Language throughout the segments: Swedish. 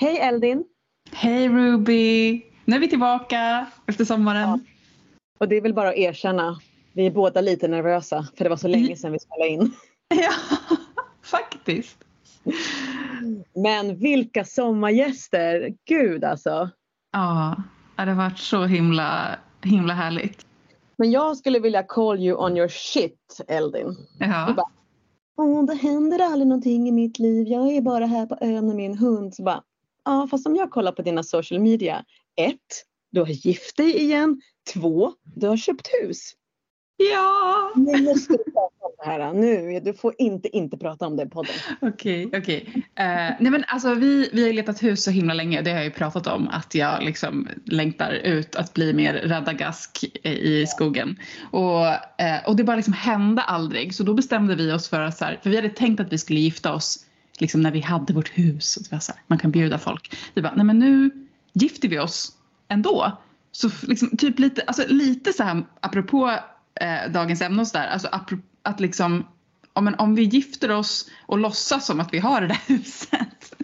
Hej Eldin! Hej Ruby! Nu är vi tillbaka efter sommaren. Ja. Och det är väl bara att erkänna. Vi är båda lite nervösa för det var så länge sedan vi spelade in. Ja, faktiskt. Men vilka sommargäster! Gud alltså. Ja, det har varit så himla, himla härligt. Men jag skulle vilja call you on your shit Eldin. Ja. Bara, Åh, det händer aldrig någonting i mitt liv. Jag är bara här på ön med min hund. Så bara, ja fast om jag kollar på dina social media. Ett, du har gift dig igen. Två, du har köpt hus. Ja! Nu måste du prata om det här. Nu, du får inte inte prata om det i podden. Okej, okay, okej. Okay. Uh, eh, nej men alltså vi, vi har letat hus så himla länge. Det har jag ju pratat om. Att jag liksom längtar ut att bli mer radagask i skogen. Och, uh, och det bara liksom hände aldrig. Så då bestämde vi oss för att så här, för vi hade tänkt att vi skulle gifta oss liksom när vi hade vårt hus. Och det var så här, man kan bjuda folk. Vi bara, nej men nu gifter vi oss ändå. Så liksom, typ lite, alltså lite så här apropå eh, dagens ämne och sådär. Alltså att liksom om, om vi gifter oss och låtsas som att vi har det där huset.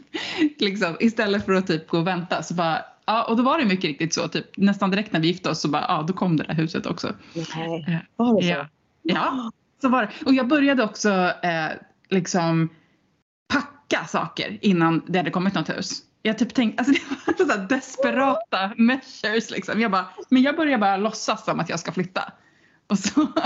liksom, istället för att typ gå och vänta. Så bara, ja, och då var det mycket riktigt så. Typ, nästan direkt när vi gifte oss så bara, ja, då kom det där huset också. Nej, eh, var det så? Ja, ja så var det. Och jag började också eh, liksom packa saker innan det hade kommit något hus. Jag typ tänkte, alltså det var så desperata measures liksom. Jag bara, men jag börjar bara låtsas som att jag ska flytta. Och så...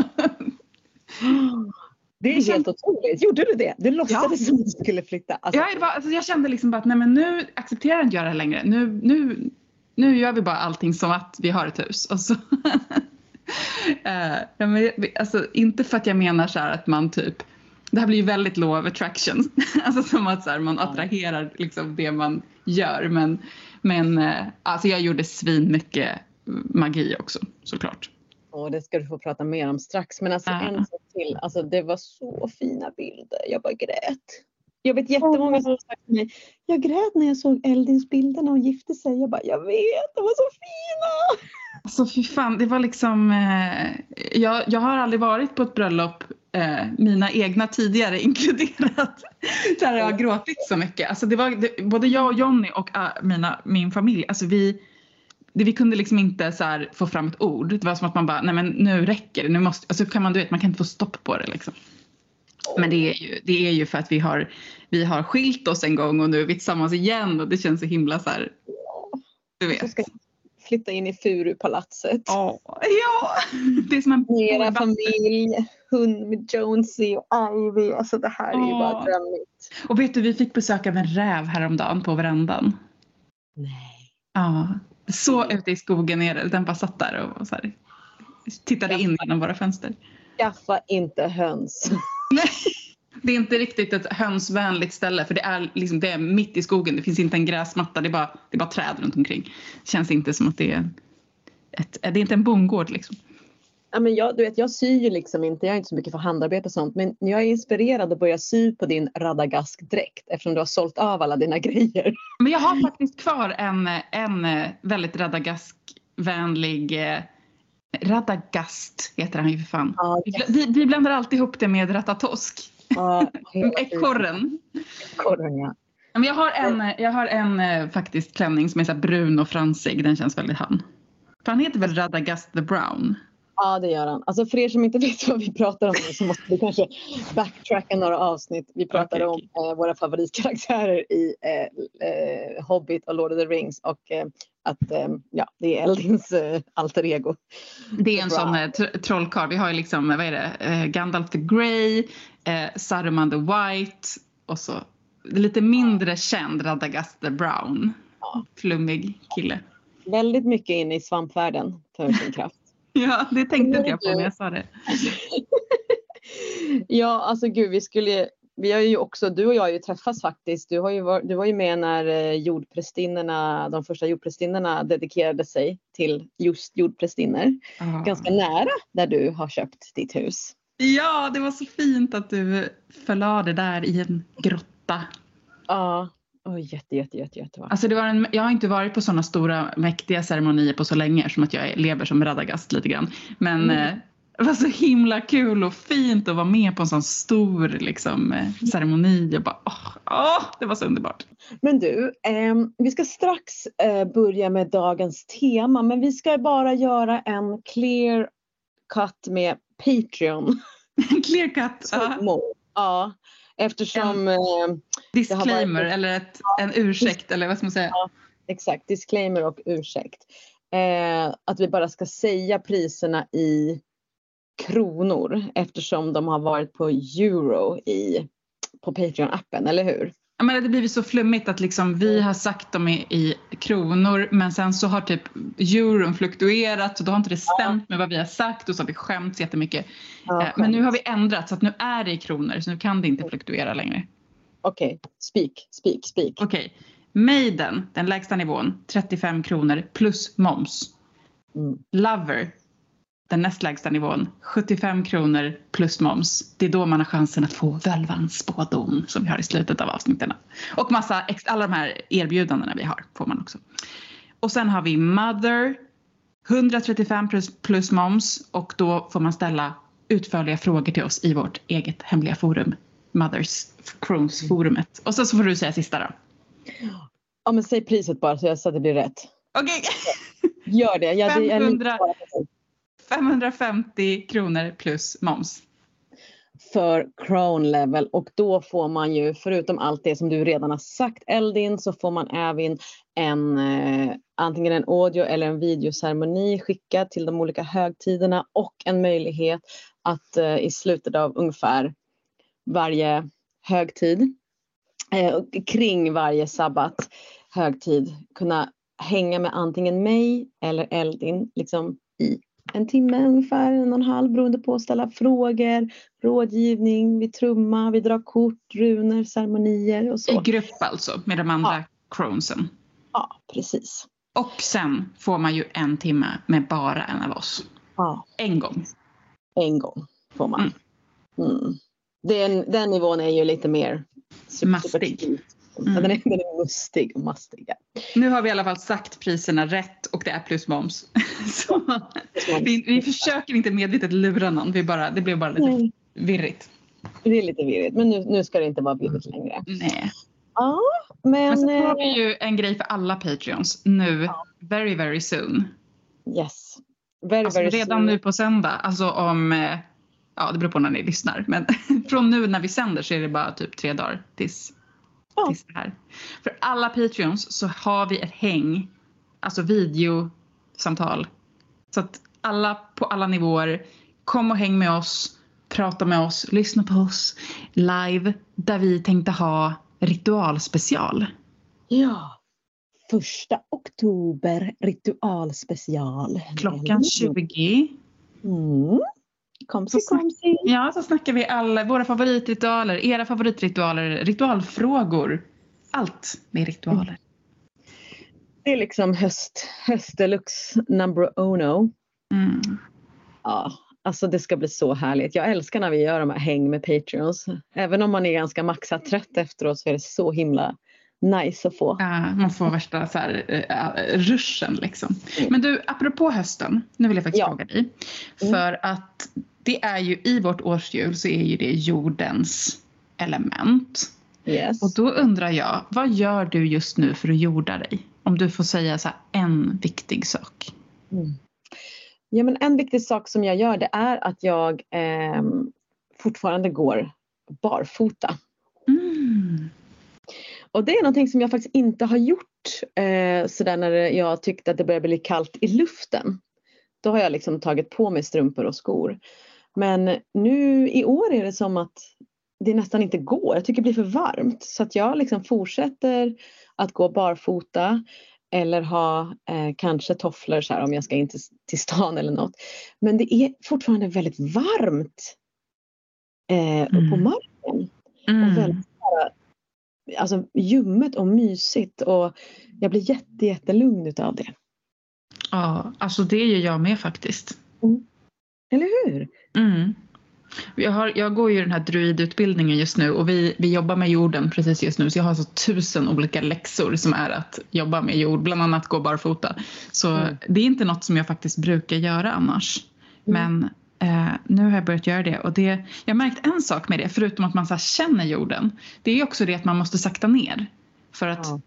Det är helt otroligt. Gjorde du det? Du låtsades ja. som att du skulle flytta? Alltså. Ja, var, alltså jag kände liksom bara att nej men nu accepterar inte jag det här längre. Nu, nu, nu gör vi bara allting som att vi har ett hus. Och så uh, ja, men, alltså, inte för att jag menar så att man typ det här blir ju väldigt law of attraction. alltså som att så här, man attraherar liksom det man gör. Men, men uh, alltså jag gjorde svin mycket magi också såklart. Och det ska du få prata mer om strax. Men alltså uh. en sak till. Alltså det var så fina bilder. Jag bara grät. Jag vet jättemånga som har sagt till mig. Jag grät när jag såg Eldins bilder när hon gifte sig. Jag bara, jag vet, de var så fina. Alltså fy fan, det var liksom. Eh, jag, jag har aldrig varit på ett bröllop, eh, mina egna tidigare inkluderat, där jag har gråtit så mycket. Alltså det var det, både jag och Jonny och uh, mina, min familj. Alltså vi det, vi kunde liksom inte så få fram ett ord. Det var som att man bara, nej men nu räcker det. Nu måste, alltså kan man, du vet, man kan inte få stopp på det liksom. Men det är, ju, det är ju för att vi har, vi har skilt oss en gång och nu är vi tillsammans igen och det känns så himla så här. Du vet. Flytta in i Furupalatset. Oh, ja, det är som en Mera familj, hund med Jonesy och Ivy. Alltså det här är ju bara drömmigt. Och vet du, vi fick besök av en räv häromdagen på verandan. Nej. Ja, så ute i skogen är det. Den bara satt där och så här, tittade in genom våra fönster. Skaffa inte höns. Nej, det är inte riktigt ett hönsvänligt ställe för det är, liksom, det är mitt i skogen. Det finns inte en gräsmatta, det är bara, det är bara träd runt omkring. Det känns inte som att det är, ett, det är inte en bondgård liksom. Ja, men jag, du vet, jag syr ju liksom inte, jag är inte så mycket för handarbete och sånt, men jag är inspirerad att börja sy på din radagask-dräkt eftersom du har sålt av alla dina grejer. Men jag har faktiskt kvar en, en väldigt radagask-vänlig eh, Radagast heter han ju för fan. Ja, vi, vi blandar alltid ihop det med ratatosk. Ja, Ekorren. Ekorren ja. Men jag har en, jag har en eh, faktiskt klänning som är så brun och fransig. Den känns väldigt han. För han heter väl Radagast the Brown? Ja, det gör han. Alltså för er som inte vet vad vi pratar om så måste vi kanske backtracka några avsnitt. Vi pratade okay, okay. om eh, våra favoritkaraktärer i eh, eh, Hobbit och Lord of the Rings och eh, att eh, ja, det är Eldins alter ego. Det är en sån eh, trollkarl. Vi har ju liksom, vad är det, Gandalf the Grey, Saruman the White och så lite mindre känd Radagast the Brown. Ja. Flummig kille. Väldigt mycket inne i svampvärlden för sin kraft. Ja, det tänkte inte jag på när jag sa det. ja, alltså gud, vi skulle vi har ju också, du och jag har ju träffats faktiskt. Du, har ju var, du var ju med när eh, jordprästinnorna, de första jordprästinnorna dedikerade sig till just jordprästinnor. Ganska nära där du har köpt ditt hus. Ja, det var så fint att du förlade där i en grotta. Ja, Oh, jätte, jätte, jätte, jätte alltså det var en, jag har inte varit på sådana stora mäktiga ceremonier på så länge som att jag lever som Radagast lite grann. Men mm. Det var så himla kul och fint att vara med på en sån stor liksom, eh, ceremoni. Jag bara, åh, åh, det var så underbart. Men du, eh, vi ska strax eh, börja med dagens tema men vi ska bara göra en clear cut med Patreon. clear cut? Ja. ja. Eftersom... En eh, disclaimer varit... eller ett, en ursäkt eller vad ska man säga? Ja, exakt, disclaimer och ursäkt. Eh, att vi bara ska säga priserna i kronor eftersom de har varit på euro i, på Patreon-appen, eller hur? Ja, men det blivit så flummigt att liksom vi har sagt dem i, i, kronor men sen så har typ euron fluktuerat så då har inte det stämt med vad vi har sagt och så har vi skämts jättemycket. Ja, eh, men nu har vi ändrat så att nu är det i kronor så nu kan det inte fluktuera längre. Okej, okay. speak, speak, speak. Okej. Okay. Maiden, den lägsta nivån, 35 kronor plus moms. Mm. Lover, den näst lägsta nivån, 75 kronor plus moms. Det är då man har chansen att få völvans spådom som vi har i slutet av avsnitten. Och massa, alla de här erbjudandena vi har får man också. Och sen har vi Mother, 135 plus, plus moms och då får man ställa utförliga frågor till oss i vårt eget hemliga forum, Mothers Crones-forumet. Och så, så får du säga sista då. Ja men säg priset bara så, jag, så att det blir rätt. Okej. Okay. Gör det. Jag, 500, 550 kronor plus moms. För crown level och då får man ju förutom allt det som du redan har sagt Eldin så får man även en eh, antingen en audio eller en videoceremoni skickad till de olika högtiderna och en möjlighet att eh, i slutet av ungefär varje högtid eh, kring varje sabbat högtid kunna hänga med antingen mig eller Eldin liksom i en timme ungefär, en och en halv beroende på att ställa frågor, rådgivning, vi trumma, vi drar kort, runor, ceremonier och så. I grupp alltså med de andra ja. cronesen? Ja, precis. Och sen får man ju en timme med bara en av oss. Ja. En gång. En gång får man. Mm. Mm. Den, den nivån är ju lite mer mastig. Mm. Den, är, den är mustig och mastig. Ja. Nu har vi i alla fall sagt priserna rätt och det är plus moms. Så, vi, vi försöker inte medvetet lura någon, vi bara, det blev bara lite virrigt. Det är lite virrigt men nu, nu ska det inte vara virrigt längre. Nej. Ja, men... men sen har vi ju en grej för alla Patreons nu, ja. very very soon. Yes. Very, alltså, very redan soon. nu på söndag, alltså om, eh, ja det beror på när ni lyssnar, men från nu när vi sänder så är det bara typ tre dagar tills ja. tills det här. För alla Patreons så har vi ett häng, alltså videosamtal. Så att alla på alla nivåer, kom och häng med oss, prata med oss, lyssna på oss live där vi tänkte ha ritualspecial. Ja, första oktober ritualspecial. Klockan 20. Mm. Komsi, komsi. Ja, så snackar vi alla våra favoritritualer, era favoritritualer, ritualfrågor. Allt med ritualer. Det är liksom höst, höst deluxe number uno. Mm. Ja, alltså det ska bli så härligt. Jag älskar när vi gör de här häng med Patreons. Även om man är ganska maxat trött efteråt så är det så himla nice att få. Ja, man får värsta så här, uh, ruschen liksom. Mm. Men du, apropå hösten, nu vill jag faktiskt ja. fråga dig. Mm. För att det är ju i vårt årshjul så är ju det jordens element. Yes. Och då undrar jag, vad gör du just nu för att jorda dig? Om du får säga så en viktig sak. Mm. Ja, men en viktig sak som jag gör det är att jag eh, fortfarande går barfota. Mm. Och det är någonting som jag faktiskt inte har gjort eh, sådär när jag tyckte att det började bli kallt i luften. Då har jag liksom tagit på mig strumpor och skor. Men nu i år är det som att det nästan inte går. Jag tycker det blir för varmt så att jag liksom fortsätter att gå barfota eller ha eh, kanske tofflor så här om jag ska in till, till stan eller något. Men det är fortfarande väldigt varmt eh, mm. på marken. Mm. Och väldigt, alltså, ljummet och mysigt och jag blir jätte, jättelugn utav det. Ja, alltså det gör jag med faktiskt. Mm. Eller hur? Mm. Jag, har, jag går ju den här druidutbildningen just nu och vi, vi jobbar med jorden precis just nu så jag har så tusen olika läxor som är att jobba med jord, bland annat gå barfota. Så mm. det är inte något som jag faktiskt brukar göra annars. Mm. Men Eh, nu har jag börjat göra det och det, jag har märkt en sak med det förutom att man så känner jorden. Det är också det att man måste sakta ner. För att, ja.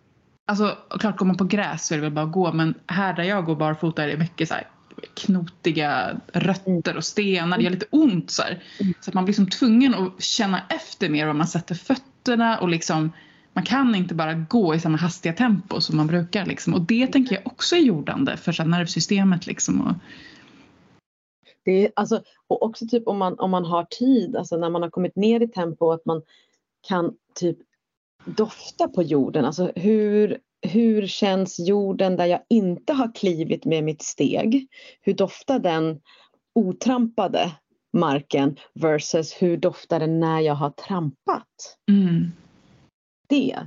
alltså klart går man på gräs så är det väl bara att gå men här där jag går barfota är det mycket så här, knotiga rötter och stenar. Det gör lite ont så här. Så att man blir liksom tvungen att känna efter mer var man sätter fötterna och liksom man kan inte bara gå i samma hastiga tempo som man brukar. Liksom. Och det tänker jag också är jordande för så nervsystemet. Liksom, och... det är, alltså, och också typ om man, om man har tid, alltså när man har kommit ner i tempo, att man kan typ dofta på jorden. Alltså hur, hur känns jorden där jag inte har klivit med mitt steg? Hur doftar den otrampade marken versus hur doftar den när jag har trampat? Mm det,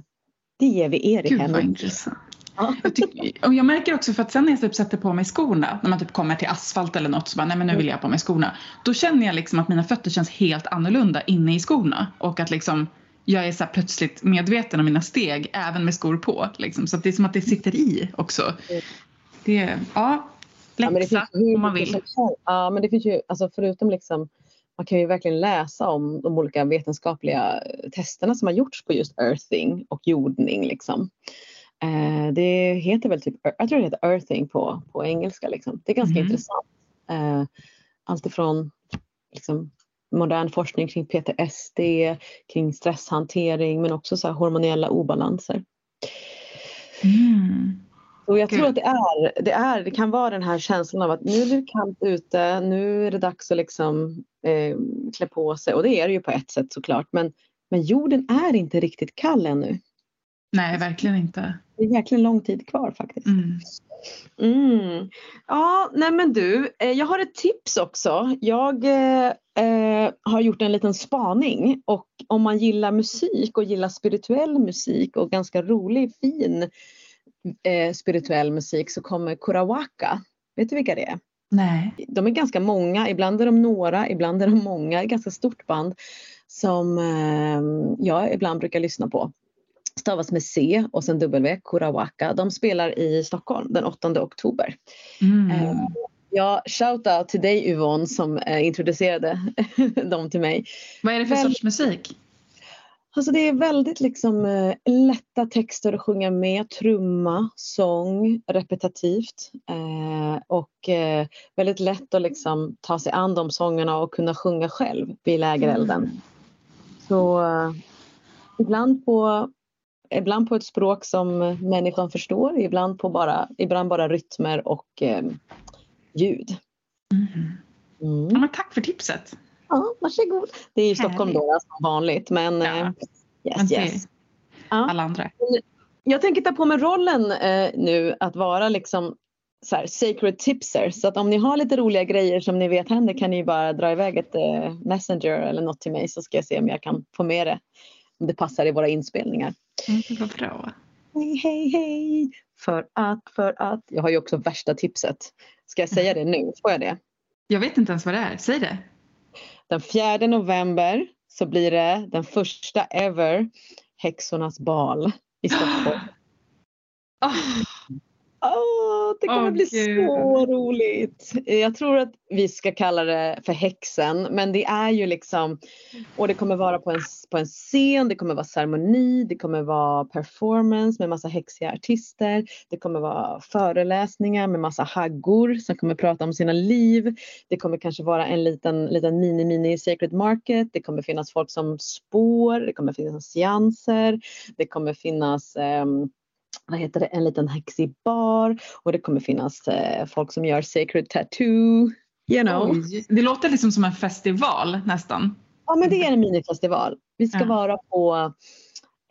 det ger vi er Gud vad intressant. Ja. Jag, tycker, och jag märker också för att sen när jag typ sätter på mig skorna, när man typ kommer till asfalt eller något så bara, nej men nu vill jag ha på mig skorna. Då känner jag liksom att mina fötter känns helt annorlunda inne i skorna och att liksom jag är så plötsligt medveten om mina steg även med skor på. Liksom. Så det är som att det sitter i också. Det, ja, läxa ja, om man vill. Ja men det finns ju, alltså förutom liksom man kan ju verkligen läsa om de olika vetenskapliga testerna som har gjorts på just earthing och jordning. Liksom. Eh, det heter väl typ, jag tror det heter earthing på, på engelska. Liksom. Det är ganska mm. intressant. Eh, Alltifrån liksom, modern forskning kring PTSD, kring stresshantering men också så hormonella obalanser. Mm. Och jag tror att det är, det är, det kan vara den här känslan av att nu är det kallt ute, nu är det dags att liksom eh, klä på sig och det är det ju på ett sätt såklart men, men jorden är inte riktigt kall ännu. Nej, verkligen inte. Det är verkligen lång tid kvar faktiskt. Mm. Mm. Ja, nej men du, eh, jag har ett tips också. Jag eh, eh, har gjort en liten spaning och om man gillar musik och gillar spirituell musik och ganska rolig, fin eh, spirituell musik så kommer Kurawaka. Vet du vilka det är? Nej. De är ganska många, ibland är de några, ibland är de många, ett ganska stort band som eh, jag ibland brukar lyssna på. Stavas med C och sen W, Kurawaka. De spelar i Stockholm den 8 oktober. Mm. Eh, ja, shout out till dig Yvonne som eh, introducerade dem till mig. Vad är det för Men, sorts musik? Alltså det är väldigt liksom eh, lätta texter att sjunga med, trumma, sång, repetitivt eh, och eh, väldigt lätt att liksom ta sig an de sångerna och kunna sjunga själv vid lägerelden. Mm. Så eh, ibland på Ibland på ett språk som människan förstår, ibland, på bara, ibland bara rytmer och eh, ljud. Mm. Mm. Ja, men tack för tipset. Ja, varsågod. Det är i Stockholm då som vanligt men ja. Eh, yes, yes. Ja. Alla andra. Jag tänker ta på mig rollen eh, nu att vara liksom så här, sacred tipser. Så att om ni har lite roliga grejer som ni vet händer kan ni bara dra iväg ett eh, messenger eller något till mig så ska jag se om jag kan få med det. Om det passar i våra inspelningar. Mm, vad bra. Hej, hej, hej. För att, för att. Jag har ju också värsta tipset. Ska jag säga det nu? Får jag det? Jag vet inte ens vad det är. Säg det. Den 4 november så blir det den första ever Häxornas bal i Stockholm. Oh. Oh, det kommer oh, bli Gud. så roligt. Jag tror att vi ska kalla det för häxen men det är ju liksom och det kommer vara på en, på en scen, det kommer vara ceremoni, det kommer vara performance med massa häxiga artister. Det kommer vara föreläsningar med massa haggor som kommer prata om sina liv. Det kommer kanske vara en liten, liten mini mini sacred market. Det kommer finnas folk som spår, det kommer finnas seanser, det kommer finnas um, vad heter det, en liten häxig bar och det kommer finnas eh, folk som gör sacred tattoo. You know. Oj, det låter liksom som en festival nästan. Ja men det är en minifestival. Vi ska ja. vara på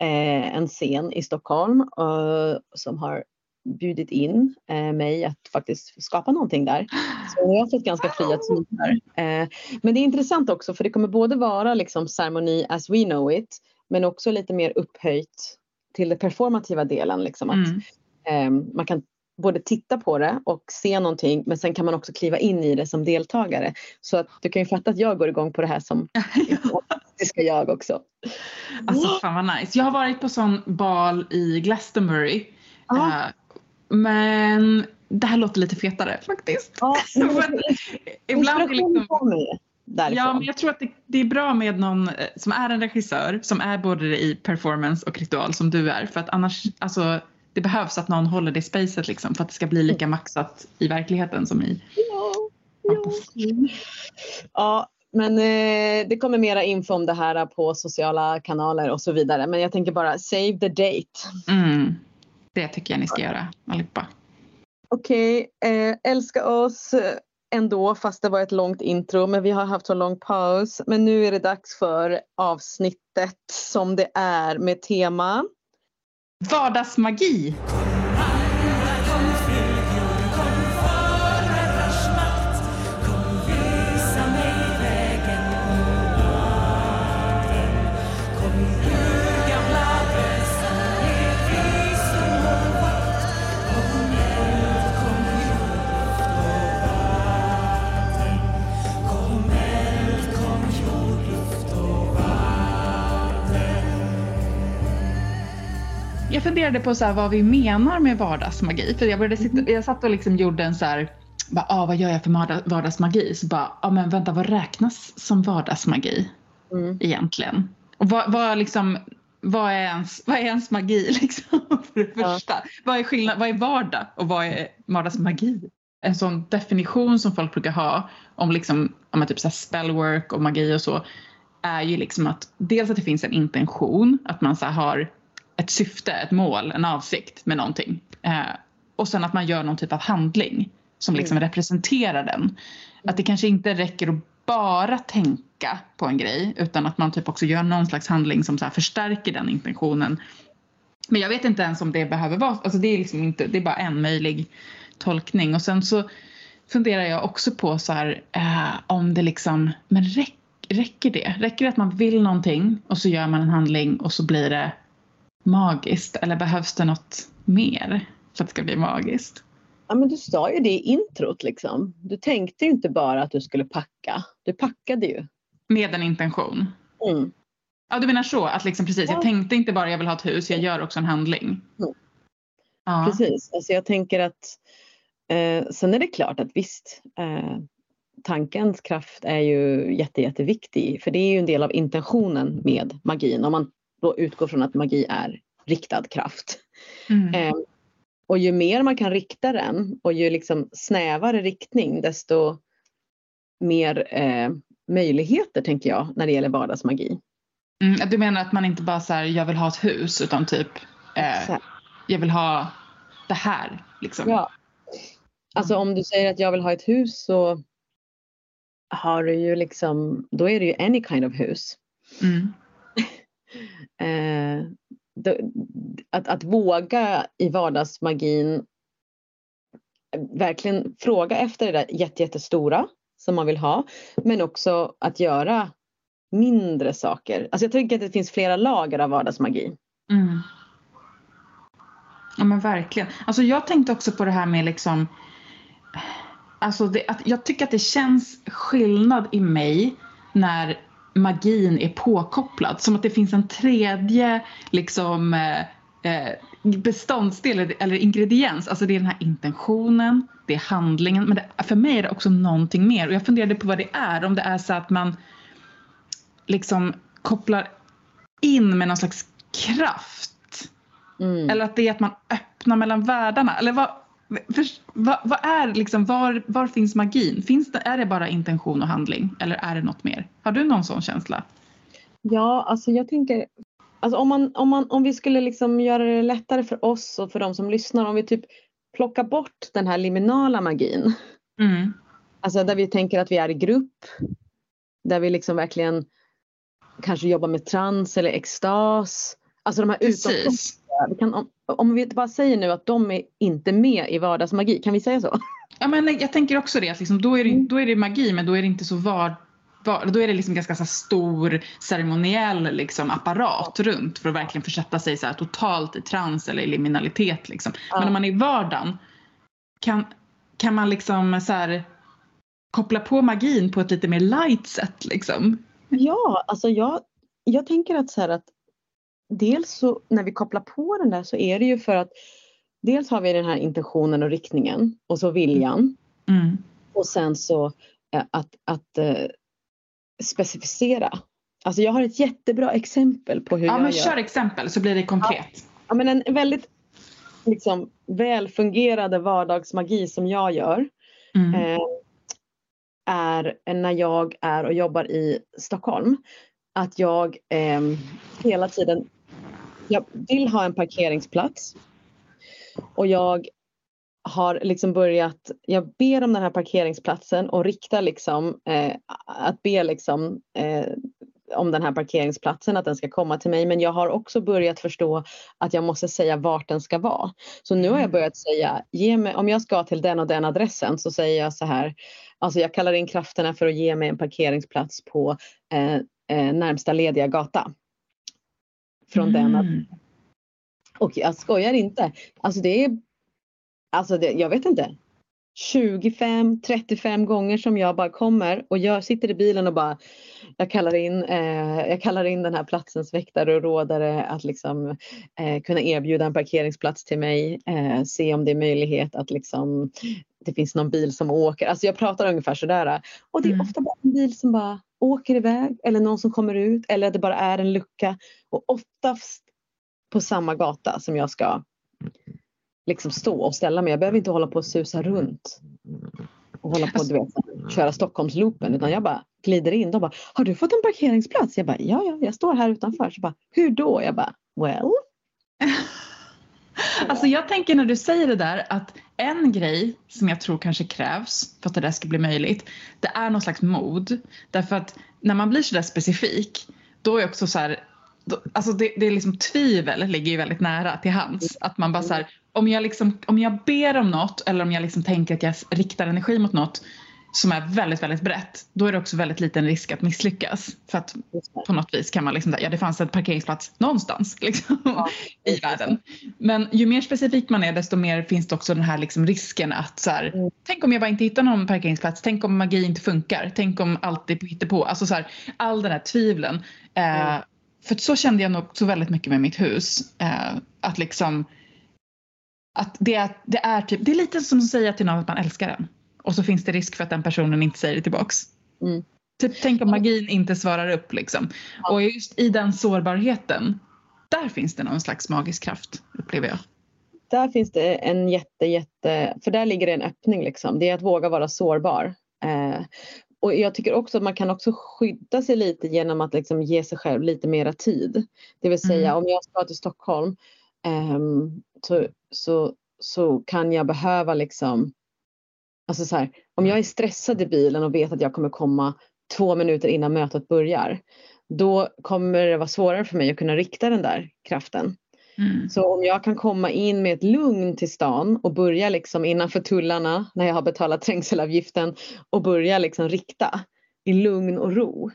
eh, en scen i Stockholm eh, som har bjudit in eh, mig att faktiskt skapa någonting där. Så jag har fått ganska fria tyglar. Eh, men det är intressant också för det kommer både vara liksom ceremoni as we know it men också lite mer upphöjt till den performativa delen. Liksom, att, mm. eh, man kan både titta på det och se någonting men sen kan man också kliva in i det som deltagare. Så att du kan ju fatta att jag går igång på det här som det ska jag också. Alltså fan vad nice. Jag har varit på sån bal i Glastonbury. Uh, men det här låter lite fetare faktiskt. Ja, ibland är liksom, därifrån. Ja, men jag tror att det, det är bra med någon eh, som är en regissör som är både i performance och ritual som du är. För att annars, alltså det behövs att någon håller det spacet liksom för att det ska bli lika maxat i verkligheten som i Ja, ja. ja men eh, det kommer mera info om det här på sociala kanaler och så vidare. Men jag tänker bara save the date. Mm. Det tycker jag ni ska göra allihopa. Okej, eh, älska oss ändå fast det var ett långt intro men vi har haft så lång paus. Men nu är det dags för avsnittet som det är med tema Vardagsmagi! Jag funderade på så här vad vi menar med vardagsmagi. För jag, började sitta, jag satt och liksom gjorde en så här, bara, ah, vad gör jag för vardag- vardagsmagi? Så bara, ah, men vänta vad räknas som vardagsmagi mm. egentligen? Och vad, vad, liksom, vad, är ens, vad är ens magi liksom? För det Ja. första. Vad, är skillnad, vad är vardag och vad är vardagsmagi? En sån definition som folk brukar ha om liksom, om typ så spellwork och magi och så är ju liksom att dels att det finns en intention, att man så här har ett syfte, ett mål, en avsikt med någonting. Eh, och sen att man gör någon typ av handling som liksom representerar den. Att det kanske inte räcker att bara tänka på en grej utan att man typ också gör någon slags handling som så förstärker den intentionen. Men jag vet inte ens om det behöver vara, alltså det är liksom inte, det är bara en möjlig tolkning. Och sen så funderar jag också på så här eh, om det liksom, men räck, räcker det? Räcker det att man vill någonting och så gör man en handling och så blir det magiskt eller behövs det något mer för att det ska bli magiskt? Ja, men du sa ju det i introt liksom. Du tänkte ju inte bara att du skulle packa. Du packade ju. Med en intention. Mm. Ja du menar så att liksom precis, jag Ja. tänkte inte bara jag vill ha ett hus, jag gör också en handling. Mm. Ja. Precis. Alltså jag tänker att eh, sen är det klart att visst, eh, tankens kraft är ju jätte, jätteviktig. För det är ju en del av intentionen med magin. Om man då utgår från att magi är riktad kraft. Mm. Eh, och ju mer man kan rikta den och ju liksom snävare riktning desto mer eh, möjligheter tänker jag när det gäller vardagsmagi. Mm, du menar att man inte bara säger jag vill ha ett hus utan typ eh, jag vill ha det här. Liksom. Ja. Alltså om du säger att jag vill ha ett hus så har du ju liksom, då är det ju any kind of hus. Mm. Eh, att, att våga i vardagsmagin eh, verkligen fråga efter det där jätte, jättestora som man vill ha. Men också att göra mindre saker. Alltså jag tycker att det finns flera lager av vardagsmagi. Mm. Ja men verkligen. Alltså jag tänkte också på det här med liksom Alltså det, att jag tycker att det känns skillnad i mig när magin är påkopplad. Som att det finns en tredje liksom eh, eh, beståndsdel eller- eller ingrediens. Alltså det är den här intentionen, det är handlingen. Men det, för mig är det också någonting mer. Och jag funderade på vad det är. Om det är så att man liksom kopplar in med någon slags kraft. Mm. Eller att det är att man öppnar mellan världarna. Eller vad, för, vad, vad är liksom, var, var finns magin? Finns det, är det bara intention och handling? Eller är det något mer? Har du någon sån känsla? Ja, alltså jag tänker, alltså om, man, om, man, om vi skulle liksom göra det lättare för oss och för de som lyssnar, om vi typ plockar bort den här liminala magin. Mm. Alltså där vi tänker att vi är i grupp. Där vi liksom verkligen kanske jobbar med trans eller extas. Alltså de här utomstående. Vi kan, om, om vi bara säger nu att de är inte med i vardagsmagi, kan vi säga så? Ja, men jag tänker också det. Att liksom, då, är det Mm. då är det magi men då är det inte så var, var, då är det liksom ganska här stor ceremoniell liksom, apparat runt för att verkligen försätta sig så här, totalt i trans eller i liminalitet. Liksom. Ja. Men om man är i vardagen kan, kan man liksom så här, koppla på magin på ett lite mer light sätt. Liksom. Ja, alltså jag, jag tänker att så här att dels så när vi kopplar på den där så är det ju för att dels har vi den här intentionen och riktningen och så viljan. Mm. Och sen så eh, att, att eh, specificera. Alltså jag har ett jättebra exempel på hur Ja jag men gör. kör exempel så blir det konkret. Ja, men en väldigt liksom, välfungerande vardagsmagi som jag gör Mm. eh, är när jag är och jobbar i Stockholm. Att jag eh, hela tiden jag vill ha en parkeringsplats. Och jag har liksom börjat, jag ber om den här parkeringsplatsen och riktar liksom eh, att be liksom eh, om den här parkeringsplatsen, att den ska komma till mig. Men jag har också börjat förstå att jag måste säga vart den ska vara. Så nu har jag Mm. börjat säga, ge mig, om jag ska till den och den adressen så säger jag så här, alltså jag kallar in krafterna för att ge mig en parkeringsplats på eh, eh, närmsta lediga gata. Från den ad- Mm. och jag skojar inte. Alltså det är, alltså det, jag vet inte. 25-35 gånger som jag bara kommer och jag sitter i bilen och bara jag kallar in, eh, jag kallar in den här platsens väktare och rådare att liksom eh, kunna erbjuda en parkeringsplats till mig. Eh, se om det är möjlighet att liksom det finns någon bil som åker. Alltså jag pratar ungefär sådär. Och det är Mm. ofta bara en bil som bara åker iväg eller någon som kommer ut eller att det bara är en lucka. Och oftast på samma gata som jag ska liksom stå och ställa mig. Jag behöver inte hålla på och susa runt och hålla på du vet, köra Stockholmsloopen utan jag bara glider in. De bara, har du fått en parkeringsplats? Jag bara, ja, ja, jag står här utanför. Så bara, hur då? Jag bara, well. Alltså jag tänker när du säger det där att en grej som jag tror kanske krävs för att det där ska bli möjligt, det är någon slags mod. Därför att när man blir sådär specifik, då är också så här, då, alltså det, det är liksom tvivel ligger ju väldigt nära till hands. Att man bara så här, om jag, liksom, om jag ber om något eller om jag liksom tänker att jag riktar energi mot något som är väldigt, väldigt brett, då är det också väldigt liten risk att misslyckas. För att på något vis kan man liksom, ja det fanns en parkeringsplats någonstans liksom, Ja, i världen. Men ju mer specifik man är desto mer finns det också den här liksom risken att så här, Mm. tänk om jag bara inte hittar någon parkeringsplats, tänk om magi inte funkar, tänk om allt är på. Alltså så här, all den här tvivlen. Eh, Mm. För så kände jag nog så väldigt mycket med mitt hus. Eh, att liksom att det, är- det är typ, det är lite som att säga till någon att man älskar den. Och så finns det risk för att den personen inte säger det tillbaks. Mm. Typ tänk om magin inte svarar upp liksom. Och just i den sårbarheten, där finns det någon slags magisk kraft upplever jag. Där finns det en jätte, jätte, för där ligger det en öppning liksom. Det är att våga vara sårbar. Eh, och jag tycker också att man kan också skydda sig lite genom att liksom ge sig själv lite mera tid. Det vill säga Mm. om jag ska till Stockholm ehm, så, så, så kan jag behöva liksom Alltså så här, om jag är stressad i bilen och vet att jag kommer komma två minuter innan mötet börjar. Då kommer det vara svårare för mig att kunna rikta den där kraften. Mm. Så om jag kan komma in med ett lugn till stan och börja liksom innanför tullarna när jag har betalat trängselavgiften och börja liksom rikta i lugn och ro.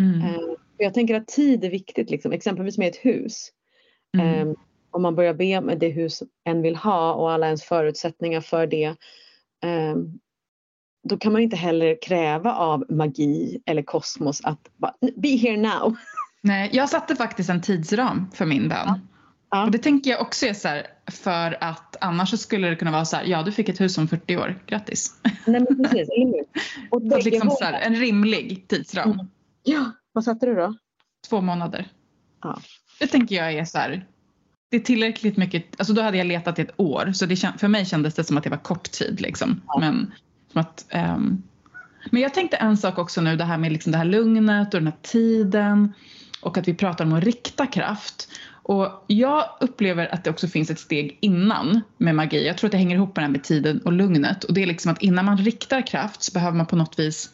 Mm. Eh, jag tänker att tid är viktigt, liksom. exempelvis med ett hus. Mm. Eh, om man börjar be med det hus en vill ha och alla ens förutsättningar för det. Eh, då kan man inte heller kräva av magi eller kosmos att be here now. Nej, jag satte faktiskt en tidsram för min bön. Ja. Och det tänker jag också är så här, för att annars skulle det kunna vara så här, ja du fick ett hus om 40 år, grattis. Nej, men precis? Och Så liksom så här, en rimlig tidsram, Mm. Ja, vad satte du då? två månader. Ja. Det tänker jag är så här, det är tillräckligt mycket, alltså då hade jag letat i ett år så det, för mig kändes det som att det var kort tid liksom. Ja. Men, som att, ehm, men jag tänkte en sak också nu, det här med liksom det här lugnet och den här tiden och att vi pratar om att rikta kraft. Och jag upplever att det också finns ett steg innan med magi. Jag tror att det hänger ihop med det här med tiden och lugnet. Och det är liksom att innan man riktar kraft så behöver man på något vis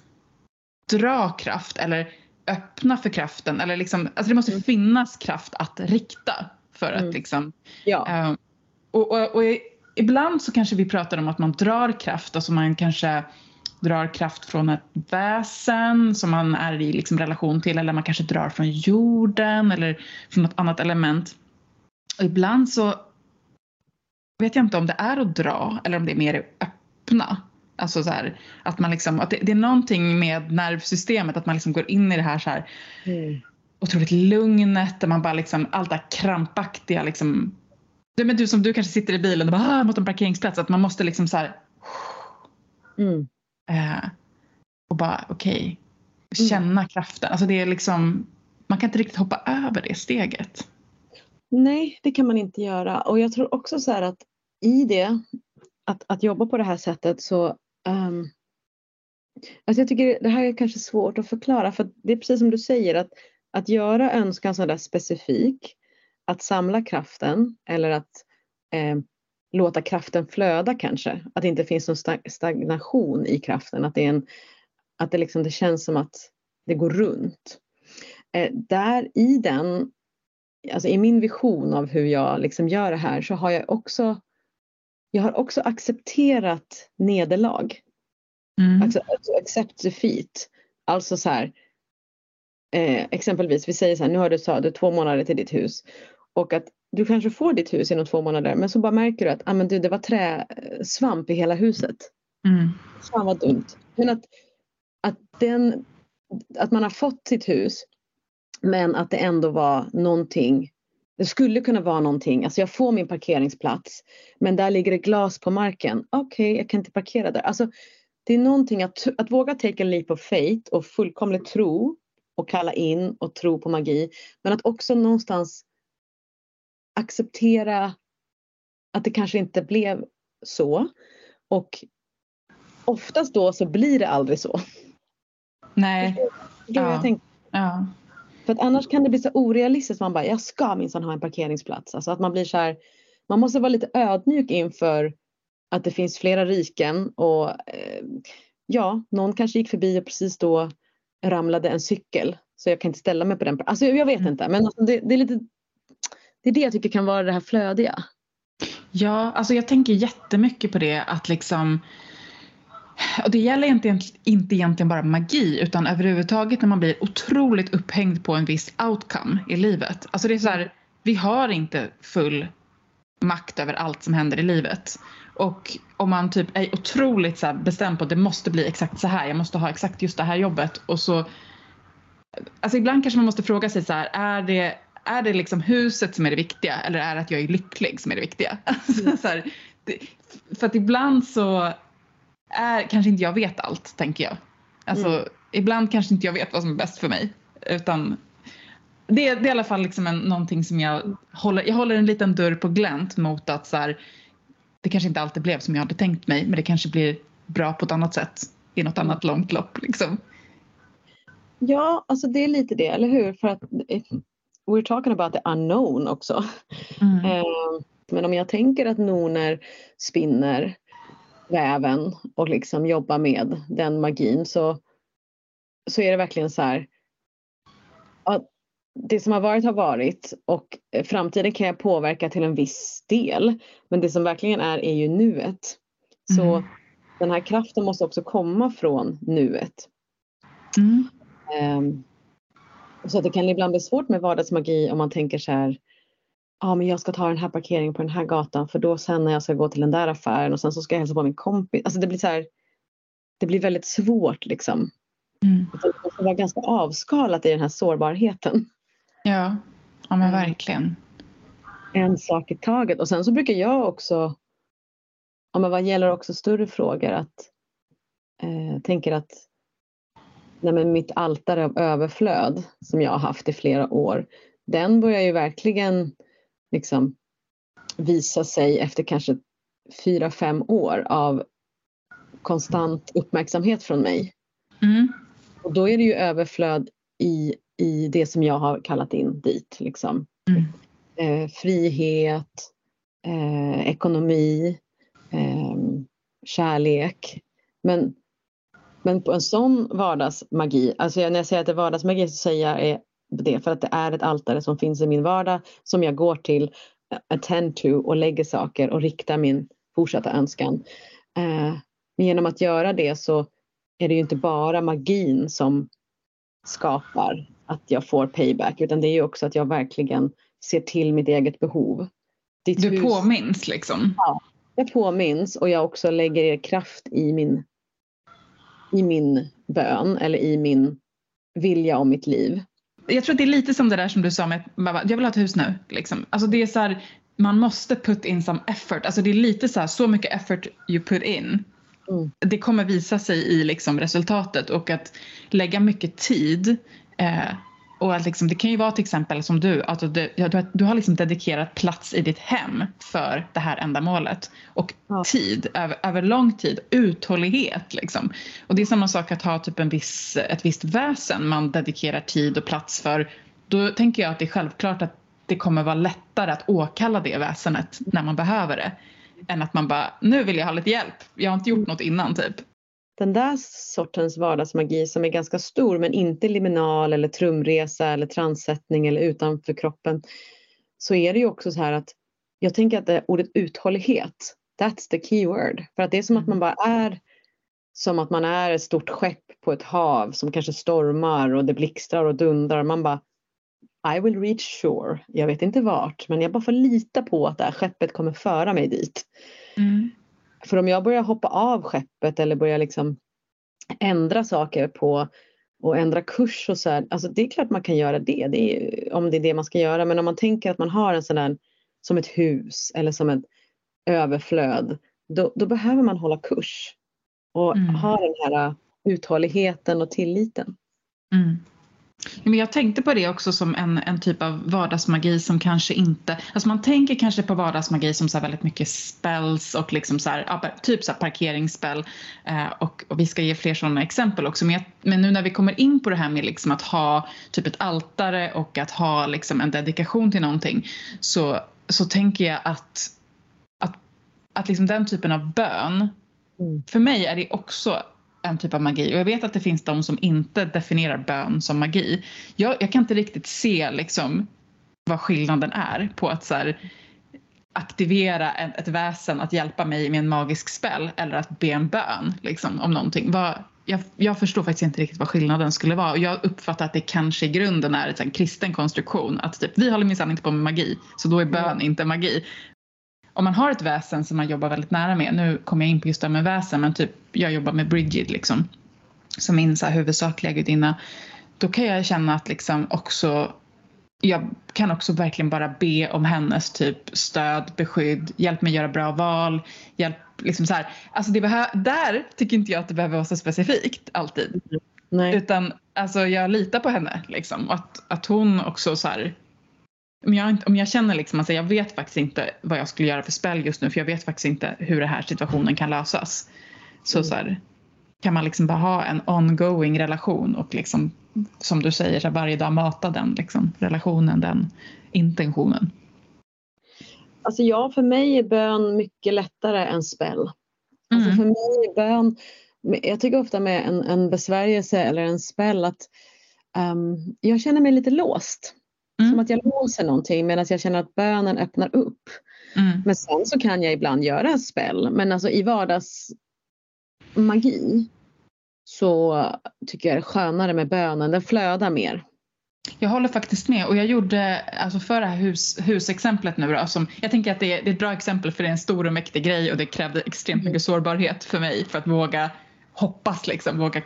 dra kraft eller öppna för kraften. Eller liksom, alltså det måste finnas kraft att rikta för att Mm. liksom Ja, Eh, och, och, och ibland så kanske vi pratar om att man drar kraft, alltså man kanske drar kraft från ett väsen som man är i liksom relation till eller man kanske drar från jorden eller från något annat element. Och ibland så vet jag inte om det är att dra eller om det är mer att öppna. Alltså så här, att man liksom, att det, det är någonting med nervsystemet att man liksom går in i det här så här mm. Otroligt lugnet där man bara liksom allt det här krampaktiga liksom Det men du som du kanske sitter i bilen och bara ah, mot en parkeringsplats att man måste liksom så här. Mm. Eh, och bara okej. Okay, känna mm. kraften. Alltså det är liksom. Man kan inte riktigt hoppa över det steget. Nej, det kan man inte göra. Och jag tror också så här att i det, att, att jobba på det här sättet så um, alltså jag tycker det här är kanske svårt att förklara för det är precis som du säger att, att göra önskan sådär specifik, att samla kraften eller att eh, låta kraften flöda kanske, att det inte finns någon stagnation i kraften, att det, är en, att det, liksom, det känns som att det går runt. Eh, där i den alltså i min vision av hur jag liksom gör det här så har jag också jag har också accepterat nederlag. Mm. Alltså, alltså accept defeat. Alltså så här, eh, exempelvis, vi säger så här, nu har du, så, du två månader till ditt hus och att du kanske får ditt hus inom två månader men så bara märker du att ah, men du, det var träsvamp i hela huset. Mm. Fan vad dumt. Men att, att, den, att man har fått sitt hus men att det ändå var någonting det skulle kunna vara någonting, alltså jag får min parkeringsplats men där ligger det glas på marken. Okej, okay, jag kan inte parkera där. Alltså, det är någonting att, att våga take a leap of faith och fullkomligt tro och kalla in och tro på magi. Men att också någonstans acceptera att det kanske inte blev så. Och oftast då så blir det aldrig så. Nej. Förstår, ja. jag Ja. För att annars kan det bli så orealistiskt. Man bara, jag ska minsann ha en parkeringsplats. Alltså att man blir så här, man måste vara lite ödmjuk inför att det finns flera riken och eh, ja, någon kanske gick förbi och precis då ramlade en cykel. Så jag kan inte ställa mig på den. Alltså jag vet mm. inte, men alltså det, det, är lite, det är det jag tycker kan vara det här flödiga. Ja, alltså jag tänker jättemycket på det att liksom och det gäller inte, inte egentligen bara magi utan överhuvudtaget när man blir otroligt upphängd på en viss outcome i livet. Alltså det är så här, vi har inte full makt över allt som händer i livet. Och om man typ är otroligt så bestämd på att det måste bli exakt så här, jag måste ha exakt just det här jobbet och så Alltså ibland kanske man måste fråga sig så här, är det, är det liksom huset som är det viktiga eller är det att jag är lycklig som är det viktiga? Alltså, så här, det, för att ibland så är, kanske inte jag vet allt, tänker jag. Alltså, mm. Ibland kanske inte jag vet vad som är bäst för mig. Utan det, det är i alla fall liksom en, någonting som jag håller, jag håller en liten dörr på glänt mot att så här, det kanske inte alltid blev som jag hade tänkt mig men det kanske blir bra på ett annat sätt i något annat långt lopp. Liksom. Ja, alltså det är lite det, eller hur? För att we're talking about the unknown också. Mm. Eh, men om jag tänker att noner spinner väven och liksom jobba med den magin så, så är det verkligen så här. Det som har varit har varit och framtiden kan jag påverka till en viss del. Men det som verkligen är är ju nuet. Så mm. den här kraften måste också komma från nuet. Mm. Um, så att det kan ibland bli svårt med vardagsmagi om man tänker så här ja men jag ska ta den här parkeringen på den här gatan för då sen när jag ska gå till den där affären och sen så ska jag hälsa på min kompis. Alltså det blir så här, det blir väldigt svårt liksom. Mm. Det måste vara ganska avskalat i den här sårbarheten. Ja, ja men verkligen. En sak i taget och sen så brukar jag också, ja men vad gäller också större frågor att eh, tänker att nej men mitt altare av överflöd som jag har haft i flera år den börjar ju verkligen liksom visa sig efter kanske fyra, fem år av konstant uppmärksamhet från mig. Mm. Och då är det ju överflöd i, i det som jag har kallat in dit. Liksom. Mm. Eh, frihet, eh, ekonomi, eh, kärlek. Men, men på en sån vardagsmagi, alltså när jag säger att det är vardagsmagi så säger jag det för att det är ett altare som finns i min vardag som jag går till, eh, attend to och lägger saker och riktar min fortsatta önskan. Eh, men genom att göra det så är det ju inte bara magin som skapar att jag får payback utan det är ju också att jag verkligen ser till mitt eget behov. Ditt du hus, påminns liksom? Ja, jag påminns och jag också lägger kraft i min, i min bön eller i min vilja om mitt liv jag tror att det är lite som det där som du sa med att jag vill ha ett hus nu. Liksom. Alltså det är så här, man måste put in some effort. Alltså det är lite så här, så mycket effort you put in. Mm. Det kommer visa sig i liksom resultatet och att lägga mycket tid eh, och att liksom, det kan ju vara till exempel som du, du, du, du har liksom dedikerat plats i ditt hem för det här ändamålet. Och ja. tid, över, över lång tid, uthållighet. Liksom. Och det är samma sak att ha typ en viss, ett visst väsen man dedikerar tid och plats för. Då tänker jag att det är självklart att det kommer vara lättare att åkalla det väsenet när man behöver det. Än att man bara, nu vill jag ha lite hjälp, jag har inte gjort något innan typ den där sortens vardagsmagi som är ganska stor men inte liminal eller trumresa eller transsättning eller utanför kroppen så är det ju också så här att jag tänker att det, ordet uthållighet, that's the key word. För att det är som att man bara är som att man är ett stort skepp på ett hav som kanske stormar och det blixtrar och dundrar. Man bara I will reach shore. Jag vet inte vart men jag bara får lita på att det här skeppet kommer föra mig dit. Mm. För om jag börjar hoppa av skeppet eller börjar liksom ändra saker på och ändra kurs och så här, alltså det är klart man kan göra det, det är, om det är det man ska göra. Men om man tänker att man har en sån där som ett hus eller som ett överflöd, då, då behöver man hålla kurs och mm. ha den här uthålligheten och tilliten. Mm. Men jag tänkte på det också som en, en typ av vardagsmagi som kanske inte... Alltså man tänker kanske på vardagsmagi som så väldigt mycket spells och liksom så här, typ så parkeringsspel. Eh, och, och, vi ska ge fler sådana exempel också. Men, jag, men, nu när vi kommer in på det här med liksom att ha typ ett altare och att ha liksom en dedikation till någonting så, så tänker jag att, att, att liksom den typen av bön Mm. För mig är det också en typ av magi och jag vet att det finns de som inte definierar bön som magi. Jag, jag kan inte riktigt se liksom vad skillnaden är på att så här, aktivera ett, ett väsen att hjälpa mig med en magisk spel eller att be en bön liksom, om någonting. Vad, jag, jag, förstår faktiskt inte riktigt vad skillnaden skulle vara och jag uppfattar att det kanske i grunden är en kristen konstruktion att typ, vi håller minsann inte på med magi så då är bön mm. inte magi om man har ett väsen som man jobbar väldigt nära med, nu kommer jag in på just det med väsen, men typ jag jobbar med Bridget liksom, som min så här, huvudsakliga gudinna, då kan jag känna att liksom också jag kan också verkligen bara be om hennes typ stöd, beskydd, hjälp mig göra bra val, hjälp liksom så här. Alltså det där tycker inte jag att det behöver vara så specifikt alltid. Nej. Utan alltså jag litar på henne liksom. Att, att hon också så här, om jag, om jag känner liksom, alltså jag vet faktiskt inte vad jag skulle göra för spel just nu för jag vet faktiskt inte hur den här situationen kan lösas. Så, mm. så här, kan man liksom bara ha en ongoing relation och liksom, som du säger så här, varje dag mata den liksom, relationen, den intentionen. Alltså ja, för mig är bön mycket lättare än spel. Alltså mm. för mig är bön, jag tycker ofta med en, en besvärjelse eller en spel att um, jag känner mig lite låst. Mm. Som att jag låser någonting medan jag känner att bönen öppnar upp. Mm. Men sen så kan jag ibland göra en spel. Men alltså i vardagsmagi så tycker jag det är skönare med bönen. Den flödar mer. Jag håller faktiskt med och jag gjorde, alltså för det här hus, husexemplet nu då, som, jag tänker att det är, det är ett bra exempel för det är en stor och mäktig grej och det krävde extremt mycket sårbarhet för mig för att våga hoppas liksom, våga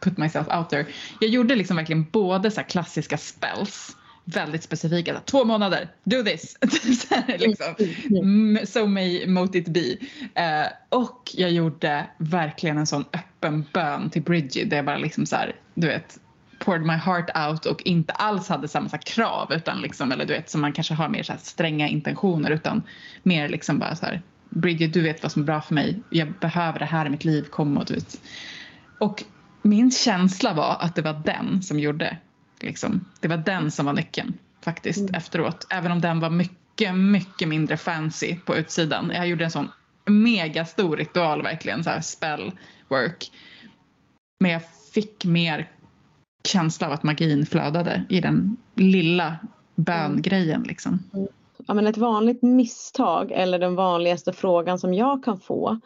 put myself out there. Jag gjorde liksom verkligen både så klassiska spells väldigt specifika. Två månader, do this! liksom. Mm, so may mote it be. Uh, och jag gjorde verkligen en sån öppen bön till Bridget där jag bara liksom så här, du vet, poured my heart out och inte alls hade samma så krav utan liksom, eller du vet som man kanske har mer så stränga intentioner utan mer liksom bara så här Bridget du vet vad som är bra för mig, jag behöver det här i mitt liv, kom och du vet. Och min känsla var att det var den som gjorde Liksom. Det var den som var nyckeln faktiskt mm. efteråt. Även om den var mycket, mycket mindre fancy på utsidan. Jag gjorde en sån megastor ritual verkligen, så här spell work. Men jag fick mer känsla av att magin flödade i den lilla böngrejen. Liksom. Ja, men ett vanligt misstag eller den vanligaste frågan som jag kan få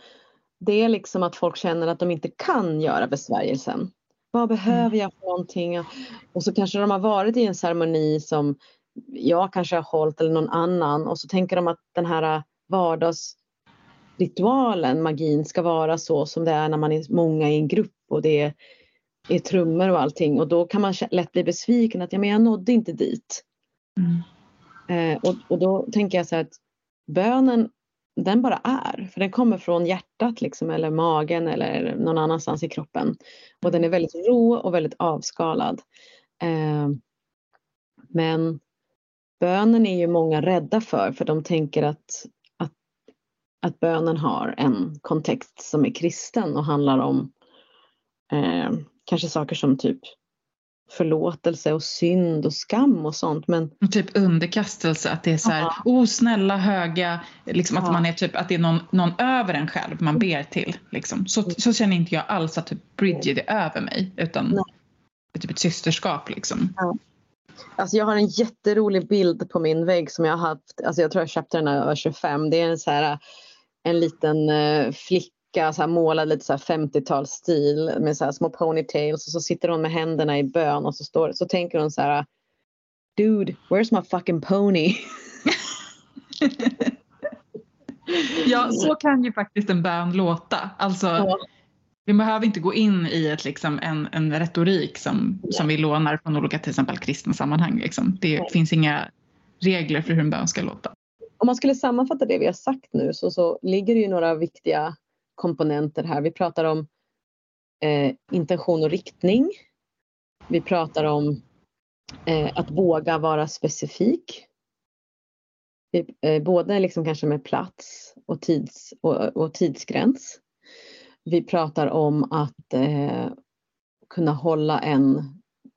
det är liksom att folk känner att de inte kan göra besvärjelsen. Vad behöver mm. jag för någonting? Och så kanske de har varit i en ceremoni som jag kanske har hållit eller någon annan och så tänker de att den här vardagsritualen, magin, ska vara så som det är när man är många i en grupp och det är, är trummor och allting och då kan man lätt bli besviken att ja, men jag nådde inte dit. Mm. Eh, och, och då tänker jag så här att bönen den bara är. För den kommer från hjärtat liksom, eller magen eller någon annanstans i kroppen. Och den är väldigt rå och väldigt avskalad. Eh, men bönen är ju många rädda för, för de tänker att, att, att bönen har en kontext som är kristen och handlar om eh, kanske saker som typ förlåtelse och synd och skam och sånt. Men... Typ underkastelse, att det är så här, oh snälla höga, liksom att man är typ, att det är någon, någon över en själv man ber till. Liksom. Så, mm. så känner inte jag alls att typ Bridget är över mig, utan Nej. typ ett systerskap liksom. Ja. Alltså jag har en jätterolig bild på min vägg som jag har haft, alltså jag tror jag köpte den när jag var 25. Det är en så här en liten uh, flicka så här, målad lite så 50-talsstil med så små ponytails och så sitter hon med händerna i bön och så, står, så tänker hon så här Dude, where's my fucking pony? ja, så kan ju faktiskt en bön låta. Alltså, ja. Vi behöver inte gå in i ett, liksom, en, en retorik som, ja. som vi lånar från olika till exempel kristna sammanhang. Liksom. Det ja. finns inga regler för hur en bön ska låta. Om man skulle sammanfatta det vi har sagt nu så, så ligger det ju några viktiga komponenter här. Vi pratar om eh, intention och riktning. Vi pratar om eh, att våga vara specifik. Eh, både liksom kanske med plats och, tids, och, och tidsgräns. Vi pratar om att eh, kunna hålla en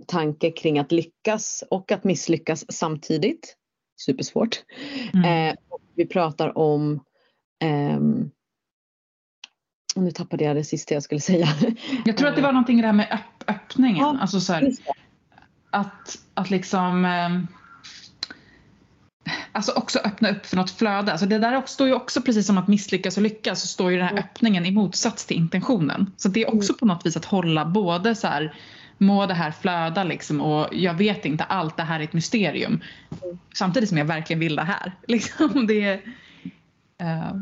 tanke kring att lyckas och att misslyckas samtidigt. Supersvårt. Mm. Eh, vi pratar om ehm, nu tappade jag det sista jag skulle säga. Jag tror att det var någonting i det här med öpp öppningen. Ja, alltså så här, att, att liksom eh, Alltså också öppna upp för något flöde. Alltså det där står ju också precis som att misslyckas och lyckas så står ju den här mm. öppningen i motsats till intentionen. Så det är också mm. på något vis att hålla både så här må det här flöda liksom och jag vet inte allt, det här är ett mysterium. Mm. Samtidigt som jag verkligen vill det här. Liksom det, uh,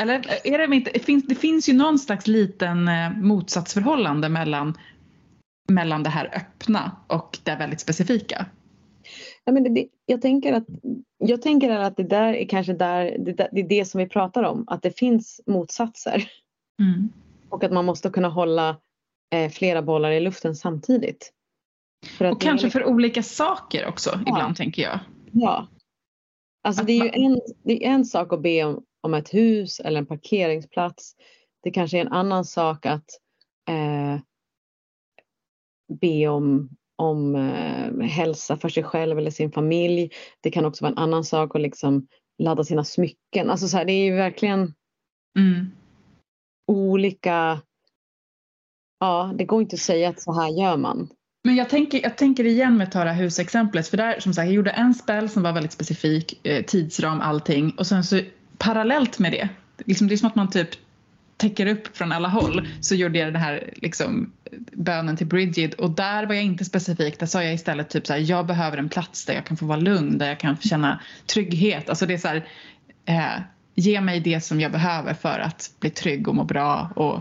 eller är det inte, det finns, det finns ju någon slags liten eh, motsatsförhållande mellan, mellan det här öppna och det väldigt specifika. Ja, men det, jag, tänker att, jag tänker att det där är kanske där, det, det är det som vi pratar om, att det finns motsatser. Mm. Och att man måste kunna hålla eh, flera bollar i luften samtidigt. och kanske är... för olika saker också ja. ibland tänker jag. Ja. Alltså det är ju en, det är en sak att be om, om ett hus eller en parkeringsplats. Det kanske är en annan sak att eh, be om, om eh, hälsa för sig själv eller sin familj. Det kan också vara en annan sak att liksom ladda sina smycken. Alltså så här, det är ju verkligen mm. olika... Ja, det går inte att säga att så här gör man. Men jag tänker, jag tänker igen med att ta det här husexemplet för där som sagt jag gjorde en spel som var väldigt specifik, eh, tidsram allting och sen så parallellt med det, liksom det är som att man typ täcker upp från alla håll så gjorde jag den här liksom, bönen till Bridget och där var jag inte specifik. Där sa jag istället typ så här, jag behöver en plats där jag kan få vara lugn, där jag kan känna trygghet. Alltså det är så här, eh, ge mig det som jag behöver för att bli trygg och må bra och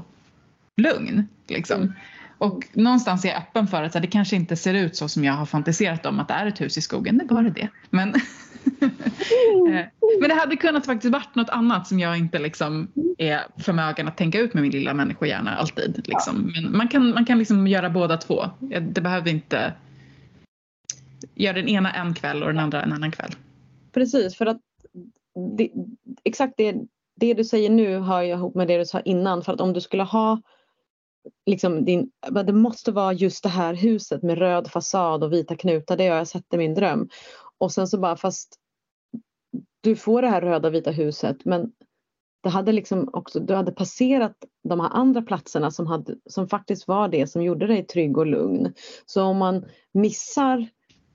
lugn. Liksom. Mm. Och någonstans är jag öppen för att det kanske inte ser ut så som jag har fantiserat om att det är ett hus i skogen. Det var det det. Men, men det hade kunnat faktiskt varit något annat som jag inte liksom är förmögen att tänka ut med min lilla människohjärna alltid. Liksom. Men man kan, man kan liksom göra båda två. Det behöver inte göra den ena en kväll och den andra en annan kväll. Precis, för att det, exakt det, det du säger nu hör jag ihop med det du sa innan. För att om du skulle ha liksom din, det måste vara just det här huset med röd fasad och vita knutar, det har jag sett i min dröm. Och sen så bara fast du får det här röda vita huset men det hade liksom också, du hade passerat de här andra platserna som, hade, som faktiskt var det som gjorde dig trygg och lugn. Så om man missar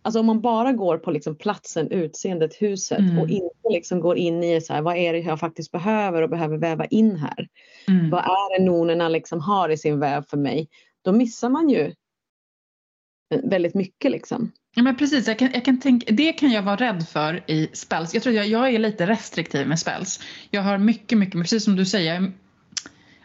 Alltså om man bara går på liksom platsen, utseendet, huset mm. och inte liksom går in i så här, vad är det jag faktiskt behöver och behöver väva in här. Mm. Vad är det nonerna liksom har i sin väv för mig? Då missar man ju väldigt mycket liksom. Ja men precis, jag kan, jag kan tänka, det kan jag vara rädd för i spells. Jag tror jag, jag är lite restriktiv med spells. Jag har mycket, mycket, precis som du säger,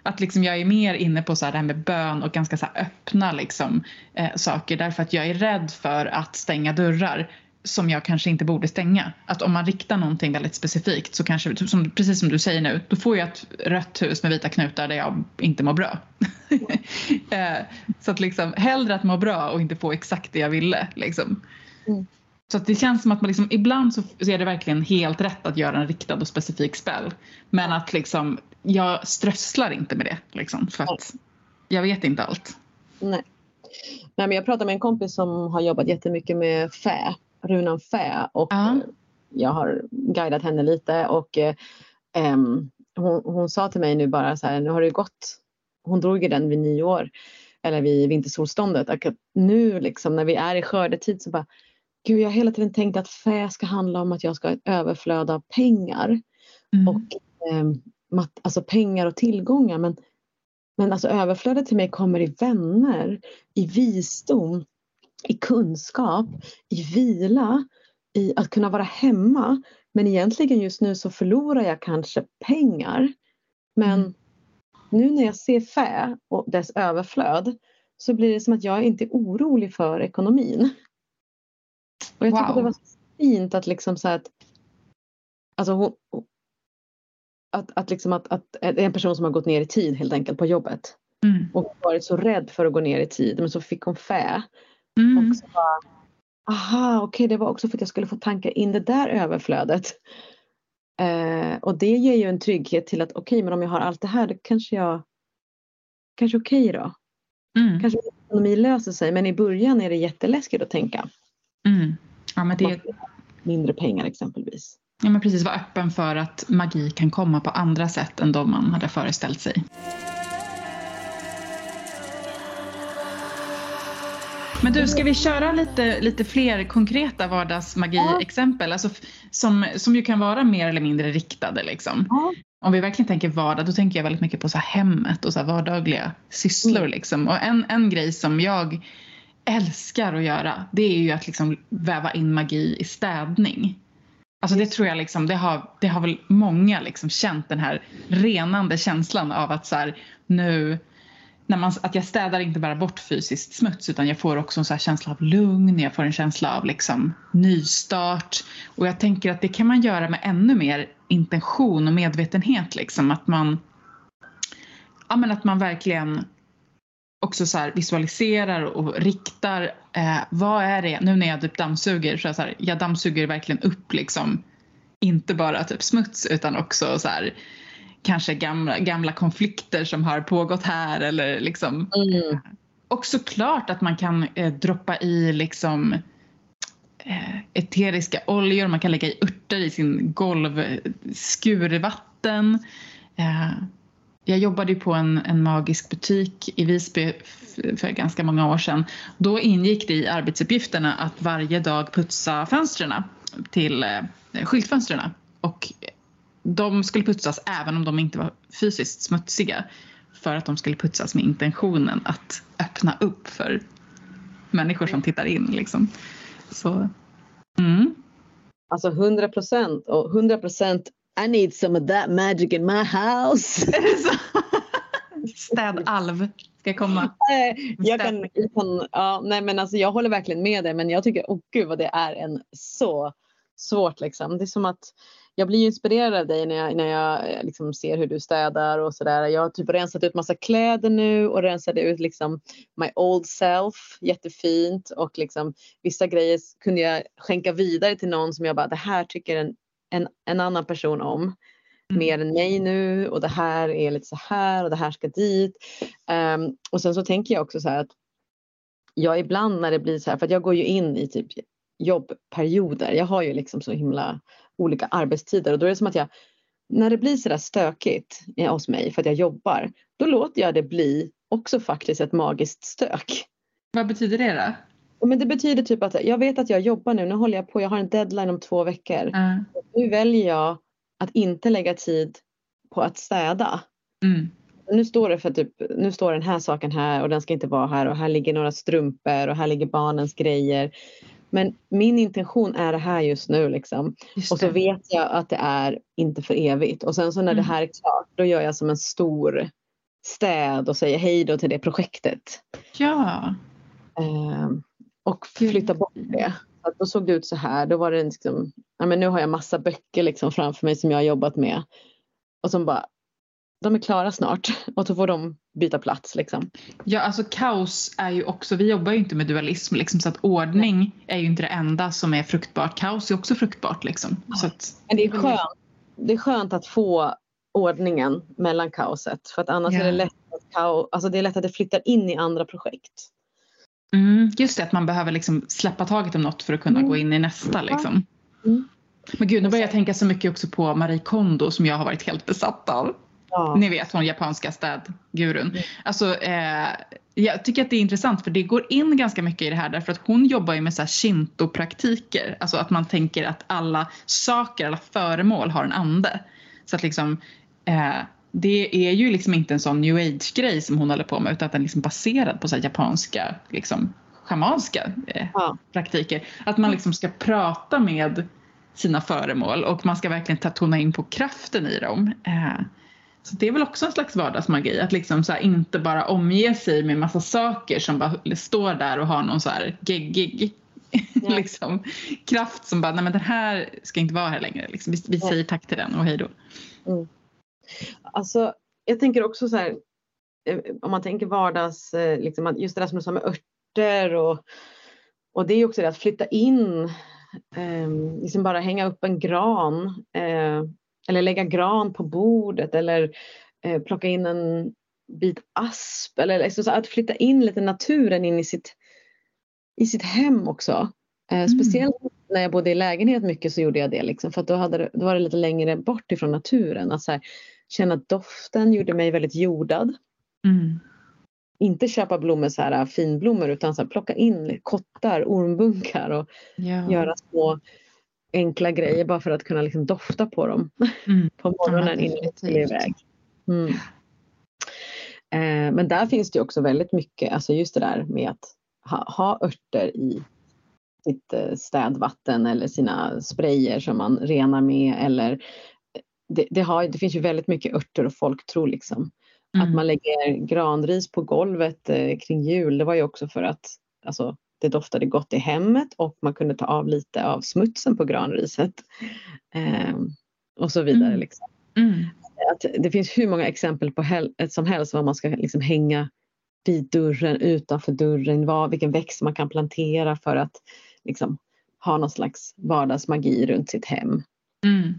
att liksom jag är mer inne på så här det här med bön och ganska så öppna liksom, eh, saker därför att jag är rädd för att stänga dörrar som jag kanske inte borde stänga. Att om man riktar någonting väldigt specifikt så kanske, som, precis som du säger nu, då får jag ett rött hus med vita knutar där jag inte mår bra. Eh, så att liksom hellre att må bra och inte få exakt det jag ville. Liksom. Mm. Så att det känns som att man liksom, ibland så är det verkligen helt rätt att göra en riktad och specifik spel. Men att liksom, jag strösslar inte med det liksom, för att jag vet inte allt. Nej. Nej, men jag pratade med en kompis som har jobbat jättemycket med fä, runan fä och uh -huh. jag har guidat henne lite och um, hon, hon, sa till mig nu bara så här, nu har det gått, hon drog ju den vid nyår eller vid vintersolståndet. Att nu liksom när vi är i skördetid så bara, gud jag har hela tiden tänkt att fä ska handla om att jag ska ha ett överflöd av pengar. Mm. Och eh, alltså pengar och tillgångar men men alltså överflödet till mig kommer i vänner, i visdom, i kunskap, i vila, i att kunna vara hemma. Men egentligen just nu så förlorar jag kanske pengar. Men mm. nu när jag ser fä och dess överflöd så blir det som att jag inte är orolig för ekonomin. Och jag wow. tycker det var fint att liksom så att Alltså hon, att, att, liksom att, att en person som har gått ner i tid helt enkelt på jobbet mm. och varit så rädd för att gå ner i tid men så fick hon fä. Mm. Och så bara, aha okej okay, det var också för att jag skulle få tanka in det där överflödet. Eh, och det ger ju en trygghet till att okej okay, men om jag har allt det här då kanske jag kanske okej okay då. Mm. Kanske ekonomi löser sig men i början är det jätteläskigt att tänka. Mm. Ja, men det... Mindre pengar exempelvis. Ja, men precis, vara öppen för att magi kan komma på andra sätt än de man hade föreställt sig. Men du, ska vi köra lite, lite fler konkreta vardagsmagi-exempel? Alltså, som, som ju kan vara mer eller mindre riktade. Liksom. Ja. Om vi verkligen tänker vardag, då tänker jag väldigt mycket på så hemmet och så vardagliga sysslor. Mm. Liksom. Och en, en grej som jag älskar att göra, det är ju att liksom väva in magi i städning. Alltså det tror jag liksom, det har, det har väl många liksom känt den här renande känslan av att så här, nu när man, att jag städar inte bara bort fysiskt smuts utan jag får också en så känsla av lugn, jag får en känsla av liksom nystart. Och jag tänker att det kan man göra med ännu mer intention och medvetenhet. Liksom, att, man, ja, men att man verkligen också så visualiserar och riktar. Eh, vad är det, nu när jag typ dammsuger, så, så här, jag dammsuger verkligen upp liksom inte bara typ smuts utan också så här, kanske gamla, gamla konflikter som har pågått här eller liksom. Mm. Och såklart att man kan eh, droppa i liksom eh, eteriska oljor, man kan lägga i örter i sin golvskurvatten. Eh, jag jobbade på en, en magisk butik i Visby för ganska många år sedan. Då ingick det i arbetsuppgifterna att varje dag putsa fönstren till eh, skyltfönstren. Och de skulle putsas även om de inte var fysiskt smutsiga för att de skulle putsas med intentionen att öppna upp för människor som tittar in. Liksom. Så, mm. Alltså 100 procent och 100 procent i need some of that magic in my house. Städalv ska komma. Jag kan, jag kan, ja, nej men alltså jag håller verkligen med dig men jag tycker, åh oh gud vad det är en så svårt liksom. Det är som att jag blir inspirerad av dig när jag, när jag eh, liksom ser hur du städar och sådär. Jag har typ rensat ut massa kläder nu och rensade ut liksom my old self jättefint och liksom vissa grejer kunde jag skänka vidare till någon som jag bara det här tycker en en, en annan person om mm. mer än mig nu och det här är lite så här och det här ska dit. Um, och sen så tänker jag också så här att jag ibland när det blir så här, för att jag går ju in i typ jobbperioder. Jag har ju liksom så himla olika arbetstider och då är det som att jag när det blir så där stökigt hos mig för att jag jobbar, då låter jag det bli också faktiskt ett magiskt stök. Vad betyder det då? Men det betyder typ att jag vet att jag jobbar nu, nu håller jag på, jag har en deadline om två veckor. Mm. Nu väljer jag att inte lägga tid på att städa. Mm. Nu står det för typ, nu står den här saken här och den ska inte vara här och här ligger några strumpor och här ligger barnens grejer. Men min intention är det här just nu liksom. Just och så vet jag att det är inte för evigt. Och sen så när mm. det här är klart då gör jag som en stor städ och säger hej då till det projektet. Ja. Um, och flytta bort det. Så då såg det ut så här. Då var det liksom, ja, men nu har jag massa böcker liksom framför mig som jag har jobbat med. Och som bara, de är klara snart och så får de byta plats. Liksom. Ja, alltså kaos är ju också, vi jobbar ju inte med dualism liksom, så att ordning är ju inte det enda som är fruktbart. Kaos är också fruktbart liksom. Så att, Men det är skönt, det är skönt att få ordningen mellan kaoset för att annars Ja. är det lätt att kaos, alltså det är lätt att det flyttar in i andra projekt. mm, just det, att man behöver liksom släppa taget om något för att kunna Mm. gå in i nästa liksom. Mm. Men gud, nu börjar jag tänka så mycket också på Marie Kondo som jag har varit helt besatt av. Ja. Ni vet hon japanska städgurun. Alltså, eh, jag tycker att det är intressant för det går in ganska mycket i det här därför att hon jobbar ju med så här shinto-praktiker. Alltså att man tänker att alla saker, alla föremål har en ande. Så att liksom eh, det är ju liksom inte en sån new age-grej som hon håller på med utan att den är liksom baserad på så japanska, liksom schamanska eh, Ja. praktiker. Att man liksom ska prata med sina föremål och man ska verkligen ta tona in på kraften i dem. Eh, så det är väl också en slags vardagsmagi att liksom så inte bara omge sig med massa saker som bara står där och har någon så här geggig Ja. liksom, kraft som bara, nej men den här ska inte vara här längre. Liksom. Vi, vi Ja. säger tack till den och hej då. Alltså, jag tänker också så här, eh, om man tänker vardags, eh, liksom, just det där som du sa med örter och, och det är ju också det att flytta in, eh, liksom bara hänga upp en gran eh, eller lägga gran på bordet eller eh, plocka in en bit asp eller liksom så att flytta in lite naturen in i sitt, i sitt hem också. Eh, speciellt när jag bodde i lägenhet mycket så gjorde jag det liksom, för då, hade då var det lite längre bort ifrån naturen. Att här, känna doften gjorde mig väldigt jordad. Mm. Inte köpa blommor så här äh, finblommor utan så här, plocka in kottar, ormbunkar och Ja. göra små enkla grejer bara för att kunna liksom dofta på dem Mm. på morgonen innan jag skulle iväg. Mm. Eh, men där finns det också väldigt mycket, alltså just det där med att ha, ha örter i sitt eh, städvatten eller sina sprayer som man renar med eller eh, det, det, har, det finns ju väldigt mycket örter och folktro liksom. Att Mm. man lägger granris på golvet eh, kring jul, det var ju också för att alltså, det doftade gott i hemmet och man kunde ta av lite av smutsen på granriset. Eh, och så vidare. Mm. Liksom. Mm. Att det finns hur många exempel på hel- som helst vad man ska liksom hänga vid dörren, utanför dörren, vad, vilken växt man kan plantera för att liksom, ha någon slags vardagsmagi runt sitt hem. Mm.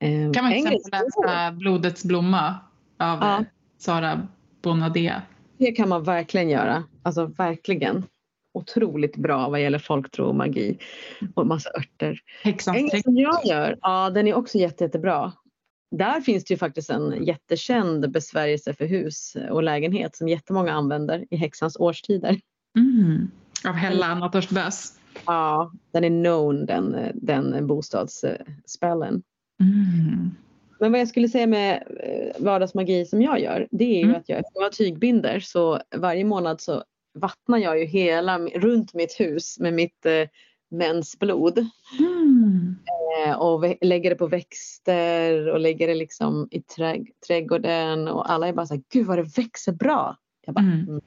Eh, Kan man till exempel läsa Blodets blomma av Ja. eh, Sara Bonadea? Det kan man verkligen göra. Alltså verkligen. Otroligt bra vad gäller folktro och magi och massa örter. En grej som jag gör, ja den är också jätte, jättebra. Där finns det ju faktiskt en jättekänd besvärjelse för hus och lägenhet som jättemånga använder i häxans årstider. Mm. Av Hella Anatorsbös. Ja, den är known den, den bostadsspellen. Mm. Men vad jag skulle säga med eh, vardagsmagi som jag gör, det är ju Mm. att jag, jag har tygbinder så varje månad så vattnar jag ju hela runt mitt hus med mitt eh, mensblod. Mm. Eh, och lägger det på växter och lägger det liksom i trädg- trädgården och alla är bara så här, gud vad det växer bra. Jag bara, Mm. mm.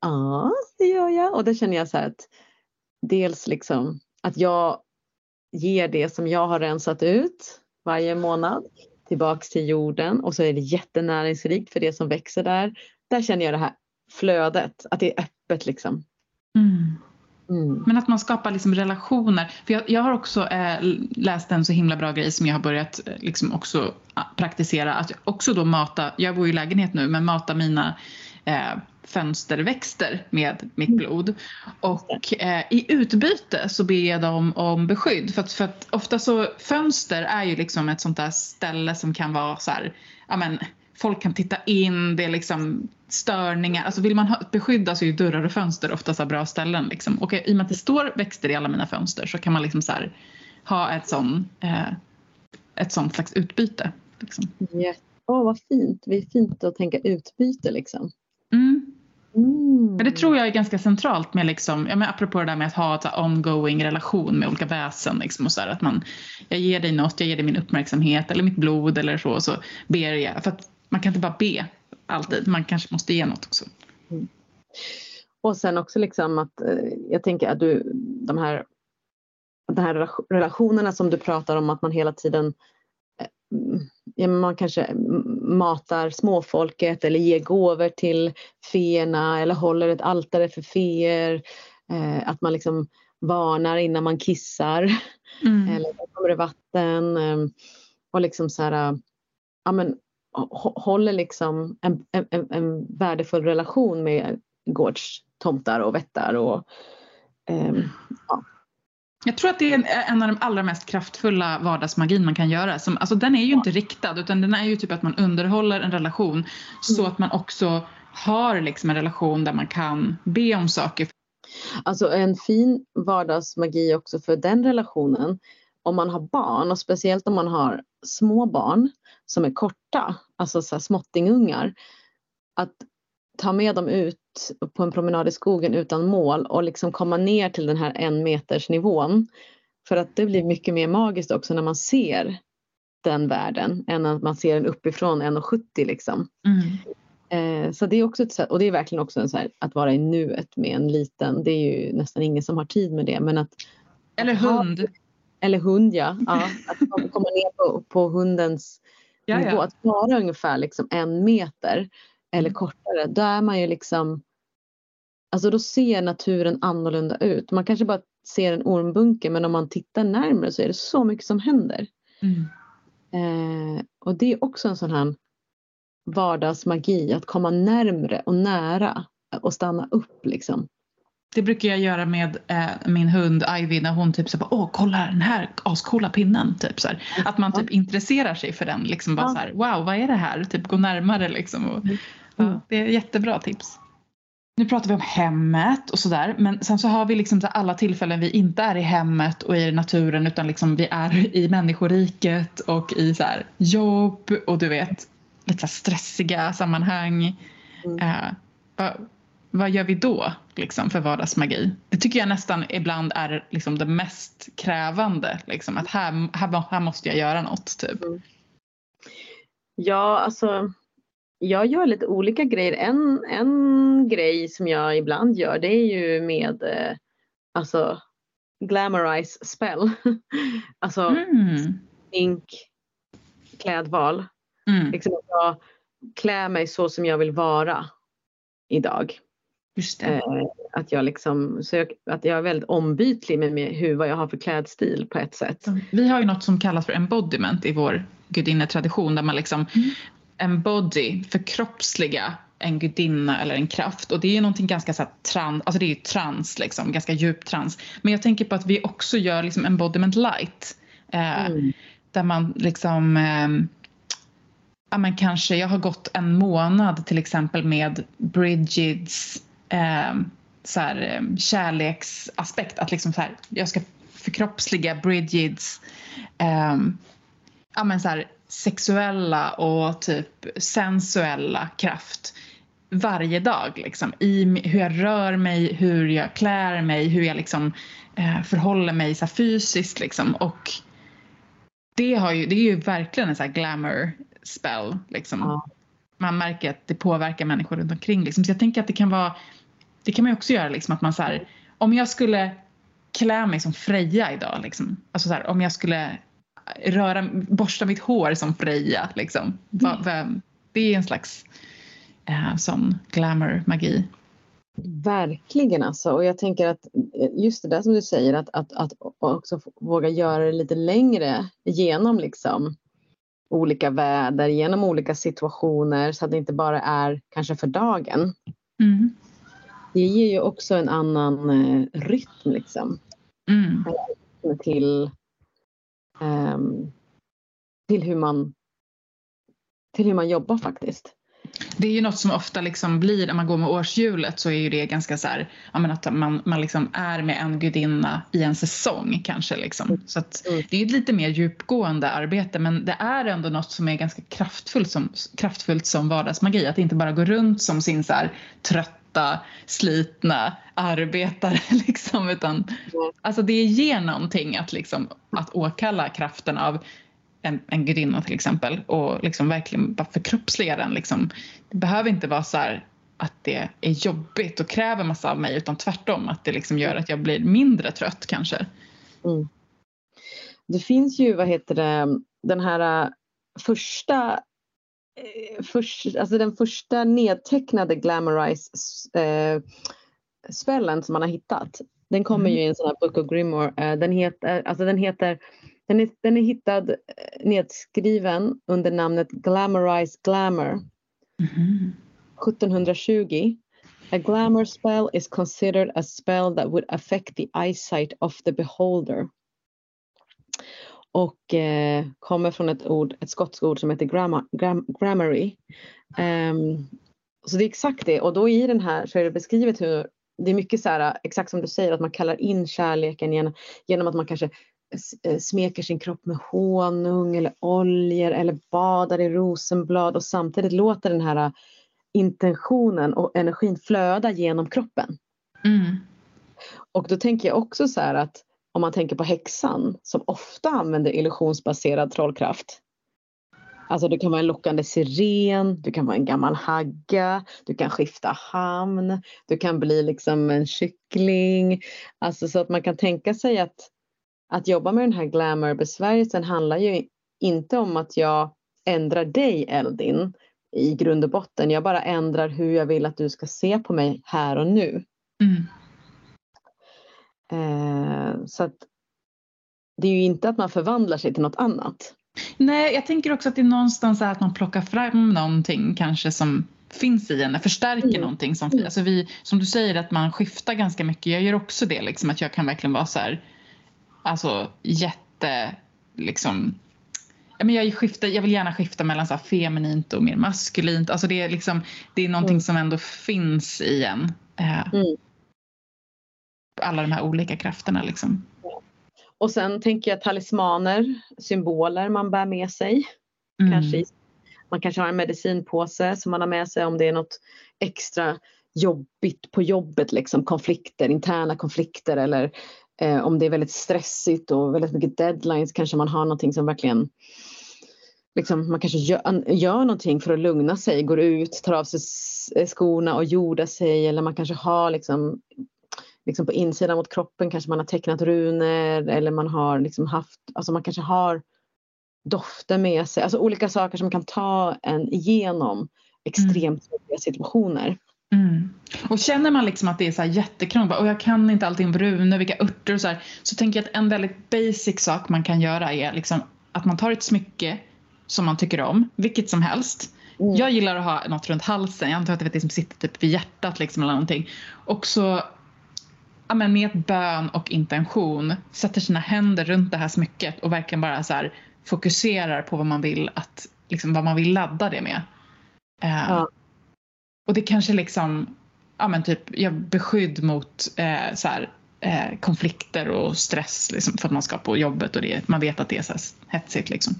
Ja, det gör jag. Och då känner jag så här att dels liksom att jag ger det som jag har rensat ut varje månad tillbaks till jorden och så är det jättenäringsrikt för det som växer där. Där känner jag det här flödet, att det är öppet liksom. Mm. Mm. Men att man skapar liksom relationer. För jag, jag har också eh, läst en så himla bra grej som jag har börjat eh, liksom också praktisera. Att också då mata, jag bor i lägenhet nu, men mata mina eh, fönsterväxter med mitt blod. Och eh, i utbyte så ber jag dem om beskydd. För att, för att ofta så, fönster är ju liksom ett sånt där ställe som kan vara så här, ja men folk kan titta in, det är liksom störningar. Alltså vill man ha, beskydda så är ju dörrar och fönster ofta så bra ställen. Liksom. Och i och med att det står växter i alla mina fönster så kan man liksom så här, ha ett sånt eh, ett sånt slags utbyte. Liksom. Ja. Åh, vad fint. Det är fint att tänka utbyte liksom. Mm. Mm. Men det tror jag är ganska centralt med liksom, ja men apropå det där med att ha en ongoing relation med olika väsen. Liksom och så här, att man, jag ger dig något, jag ger dig min uppmärksamhet eller mitt blod eller så. Så ber jag. För att man kan inte bara be alltid, man kanske måste ge något också. och sen också liksom att eh, jag tänker att du, de här, de här relationerna som du pratar om att man hela tiden ja, man kanske matar småfolket eller ger gåvor till feerna eller håller ett altare för feer. Eh, att man liksom varnar innan man kissar. Mm. Eller kommer det vatten. Eh, och liksom så här, ja, men, håller liksom en, en, en värdefull relation med gårdstomtar och vättar. Och, eh, ja. Jag tror att det är en av de allra mest kraftfulla vardagsmagin man kan göra. Som, alltså den är ju inte riktad utan den är ju typ att man underhåller en relation mm. så att man också har liksom en relation där man kan be om saker. Alltså en fin vardagsmagi också för den relationen om man har barn och speciellt om man har små barn som är korta, alltså så här småttingungar. Att ta med dem ut på en promenad i skogen utan mål och liksom komma ner till den här en meters nivån. För att det blir mycket mer magiskt också när man ser den världen än att man ser den uppifrån 1,70 liksom. Mm. Eh, så det är också ett sätt, och det är verkligen också en så här, att vara i nuet med en liten, det är ju nästan ingen som har tid med det men att Eller hund. Ha, eller hund ja, ja att komma ner på, på hundens Jaja. nivå, att vara ungefär liksom en meter eller mm. kortare, då är man ju liksom Alltså då ser naturen annorlunda ut. Man kanske bara ser en ormbunke men om man tittar närmare så är det så mycket som händer. Mm. Eh, och det är också en sån här vardagsmagi, att komma närmre och nära och stanna upp liksom. Det brukar jag göra med eh, min hund Ivy när hon typ så bara, åh kolla den här ascoola pinnen. Typ, så här. Att man typ intresserar sig för den. Liksom bara ja. så här, wow vad är det här? Typ gå närmare liksom. Och, mm. ja, det är jättebra tips. Nu pratar vi om hemmet och sådär men sen så har vi liksom alla tillfällen vi inte är i hemmet och i naturen utan liksom vi är i människoriket och i så jobb och du vet lite så stressiga sammanhang. Mm. Uh, vad, vad gör vi då liksom, för vardagsmagi? Det tycker jag nästan ibland är liksom, det mest krävande. Liksom, att här, här, här måste jag göra något. Typ. Mm. Ja, alltså jag gör lite olika grejer. En, en grej som jag ibland gör det är ju med eh, alltså glamorize spell. alltså mm. ink, klädval. Mm. Liksom att jag klär mig så som jag vill vara idag. Just eh, att, jag liksom, så jag, att jag är väldigt ombytlig med, med hur, vad jag har för klädstil på ett sätt. Vi har ju något som kallas för embodiment i vår gudinnetradition där man liksom mm embody, förkroppsliga en gudinna eller en kraft och det är ju någonting ganska så här, trans, alltså det är ju trans liksom, ganska djup trans. Men jag tänker på att vi också gör liksom embodiment light. Eh, mm. Där man liksom eh, ja men kanske, jag har gått en månad till exempel med Bridgets eh, så här, ehm, kärleksaspekt. Att liksom så här, jag ska förkroppsliga Bridgids eh, ja men så här, sexuella och typ sensuella kraft varje dag. Liksom, I hur jag rör mig, hur jag klär mig, hur jag liksom, eh, förhåller mig så fysiskt. Liksom. Och det, har ju, det är ju verkligen en så glamour spell. Liksom. Ja. Man märker att det påverkar människor runt omkring. Liksom. Så jag tänker att det kan vara, det kan man också göra liksom, att man så här, om jag skulle klä mig som Freja idag, liksom, alltså så här, om jag skulle röra, borsta mitt hår som Freja. Liksom. Mm. Det är en slags eh, sån glamour-magi. Verkligen alltså. Och jag tänker att eh, just det där som du säger att, att, att också våga göra det lite längre genom liksom olika väder, genom olika situationer så att det inte bara är kanske för dagen. Mm. Det ger ju också en annan eh, rytm liksom. Mm. Till um, till, hur man, till hur man jobbar faktiskt. Det är ju något som ofta liksom blir när man går med årshjulet så är ju det ganska så här, att man, man liksom är med en gudinna i en säsong kanske. Liksom. Mm. Så mm. det är ett lite mer djupgående arbete men det är ändå något som är ganska kraftfullt som, kraftfullt som vardagsmagi. Att inte bara gå runt som sin så här, trötta, slitna arbetare liksom, utan mm. alltså det ger någonting att, liksom, att åkalla kraften av en, en gudinna till exempel och liksom verkligen bara förkroppsliga den. Liksom. Det behöver inte vara så här att det är jobbigt och kräver massa av mig utan tvärtom att det liksom gör att jag blir mindre trött kanske. Mm. Det finns ju, vad heter det, den här äh, första äh, Först, alltså den första nedtecknade glamorize eh, spellen som man har hittat. Den kommer mm. ju i en sån här Book of Grimoire. Den heter, alltså den heter den är, den är hittad nedskriven under namnet Glamorize Glamour. Mm. 1720. A glamour spell is considered a spell that would affect the eyesight of the beholder. Och eh, kommer från ett ord, ett skotskt ord som heter grammar, gram, grammary. Um, så det är exakt det och då i den här så är det beskrivet hur det är mycket så här, exakt som du säger att man kallar in kärleken genom, genom att man kanske eh, smeker sin kropp med honung eller oljor eller badar i rosenblad och samtidigt låter den här intentionen och energin flöda genom kroppen. Mm. Och då tänker jag också så här att om man tänker på häxan som ofta använder illusionsbaserad trollkraft. Alltså det kan vara en lockande siren, du kan vara en gammal hagga, du kan skifta hamn, du kan bli liksom en kyckling. Alltså så att man kan tänka sig att att jobba med den här glamour-besvärjelsen handlar ju inte om att jag ändrar dig Eldin i grund och botten. Jag bara ändrar hur jag vill att du ska se på mig här och nu. Mm. Eh, så att det är ju inte att man förvandlar sig till något annat. Nej, jag tänker också att det är någonstans att man plockar fram någonting kanske som finns i en, förstärker mm. någonting som mm. alltså vi, som du säger att man skiftar ganska mycket. Jag gör också det liksom att jag kan verkligen vara så här, alltså jätte liksom Ja, men jag, skiftar, jag vill gärna skifta mellan så här feminint och mer maskulint. Alltså det, är liksom, det är någonting mm. som ändå finns i en. Eh, mm. Alla de här olika krafterna. Liksom. Och sen tänker jag talismaner, symboler man bär med sig. Mm. Kanske, man kanske har en medicinpåse som man har med sig om det är något extra jobbigt på jobbet, liksom konflikter, interna konflikter eller Eh, om det är väldigt stressigt och väldigt mycket deadlines kanske man har någonting som verkligen liksom, man kanske gör, gör någonting för att lugna sig, går ut, tar av sig eh, skorna och jordar sig eller man kanske har liksom, liksom på insidan mot kroppen kanske man har tecknat runor eller man har liksom haft, alltså man kanske har dofter med sig, alltså olika saker som kan ta en igenom extremt mm. situationer. Mm. Och känner man liksom att det är så här jättekrångligt och jag kan inte allting om runor, vilka örter och så här, så tänker jag att en väldigt basic sak man kan göra är liksom att man tar ett smycke som man tycker om, vilket som helst. Mm. Jag gillar att ha något runt halsen, jag antar att det är det som sitter typ vid hjärtat liksom eller någonting. Och så ja, men med ett bön och intention sätter sina händer runt det här smycket och verkligen bara så här, fokuserar på vad man vill att, liksom, vad man vill ladda det med. Uh, ja. Och det kanske liksom, ja men typ, ja, beskydd mot eh, så här, eh, konflikter och stress liksom, för att man ska på jobbet och det, man vet att det är så här hetsigt. Liksom.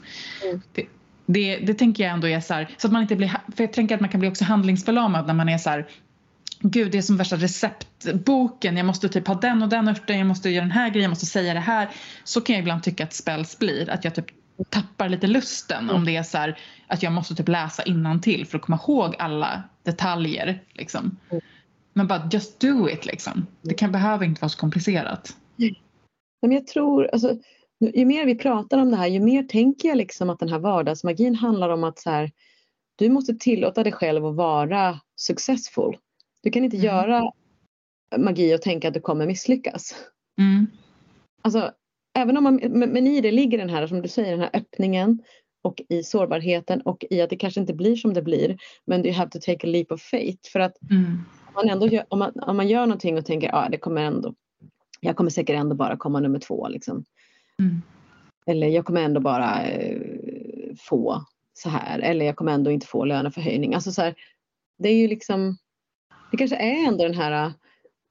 Mm. Det, det, det, tänker jag ändå är så här, så att man inte blir, för jag tänker att man kan bli också handlingsförlamad när man är så här, Gud, det är som värsta receptboken. Jag måste typ ha den och den örten, jag måste göra den här grejen, jag måste säga det här. Så kan jag ibland tycka att spells blir. Att jag typ tappar lite lusten mm. om det är så här, att jag måste typ läsa till för att komma ihåg alla detaljer. Liksom. Mm. Men bara just do it liksom. Det kan behöva inte vara så komplicerat. Men jag tror, alltså, ju mer vi pratar om det här ju mer tänker jag liksom att den här vardagsmagin handlar om att så här, du måste tillåta dig själv att vara successful. Du kan inte mm. göra magi och tänka att du kommer misslyckas. Mm. Alltså, även om man, men i det ligger den här, som du säger, den här öppningen och i sårbarheten och i att det kanske inte blir som det blir. Men you have to take a leap of faith. För att mm. man ändå gör, om, man, om man gör någonting och tänker att ah, det kommer ändå, jag kommer säkert ändå bara komma nummer två. Liksom. Mm. Eller jag kommer ändå bara eh, få så här. Eller jag kommer ändå inte få löneförhöjning. Alltså så här, det är ju liksom, det kanske är ändå den här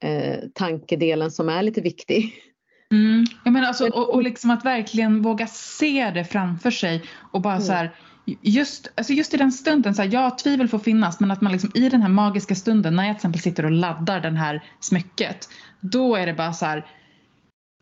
eh, tankedelen som är lite viktig. Mm. Jag menar alltså, och, och liksom att verkligen våga se det framför sig och bara mm. så här, just, alltså just i den stunden, så här, ja tvivel får finnas men att man liksom i den här magiska stunden när jag till exempel sitter och laddar den här smycket då är det bara så här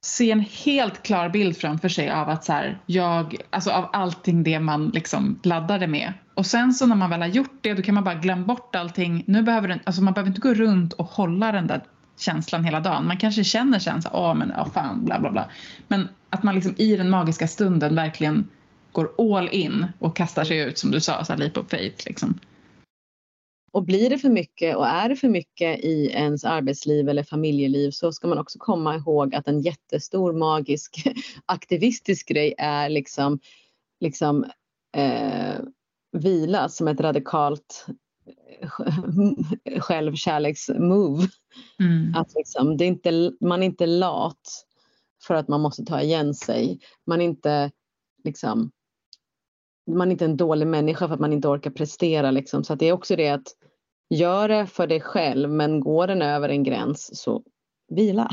se en helt klar bild framför sig av att så här, jag, alltså av allting det man liksom laddade med. Och sen så när man väl har gjort det då kan man bara glömma bort allting. Nu behöver den, alltså man behöver inte gå runt och hålla den där känslan hela dagen. Man kanske känner sen så åh men åh fan bla bla bla. Men att man liksom i den magiska stunden verkligen går all in och kastar sig ut som du sa, så här, leap of faith liksom. Och blir det för mycket och är det för mycket i ens arbetsliv eller familjeliv så ska man också komma ihåg att en jättestor magisk aktivistisk grej är liksom, liksom eh, vila som ett radikalt självkärleksmove. Mm. Att liksom, det är inte, man är inte lat för att man måste ta igen sig. Man är inte liksom man är inte en dålig människa för att man inte orkar prestera. Liksom. Så det är också det att gör det för dig själv men går den över en gräns så vila.